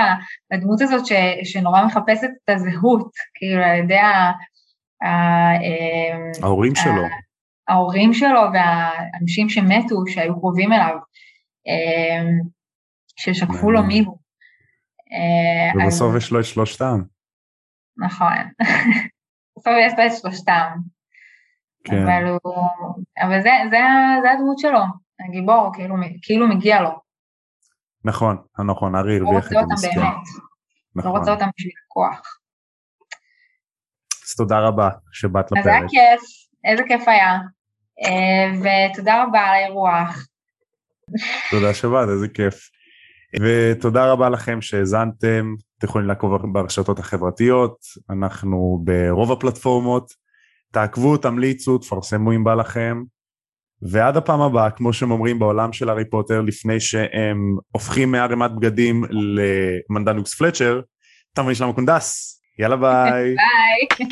הדמות הזאת ש, שנורא מחפשת את הזהות, כאילו על ידי ה... אה, ההורים שלו. ההורים שלו והאנשים שמתו, שהיו קרובים אליו, אמ, ששקפו לו מי הוא. אה, ובסוף יש לו את שלושתם. נכון. *laughs* בסוף יש לו את שלושתם. כן. אבל הוא... אבל זה, זה, זה הדמות שלו, הגיבור, כאילו, כאילו מגיע לו. נכון, נכון, ארי הרוויח את המסכן. לא רוצה אותם באמת. לא רוצה אותם בשביל כוח. אז תודה רבה שבאת לפרק. אז היה כיף, איזה כיף היה. ותודה רבה על האירוח. תודה שבאת, איזה כיף. ותודה רבה לכם שהאזנתם, אתם יכולים לעקוב ברשתות החברתיות, אנחנו ברוב הפלטפורמות, תעקבו, תמליצו, תפרסמו אם בא לכם, ועד הפעם הבאה, כמו שהם אומרים בעולם של הארי פוטר, לפני שהם הופכים מערימת בגדים למנדנגוס פלצ'ר, תם ונשלם קונדס, יאללה ביי. *laughs* ביי.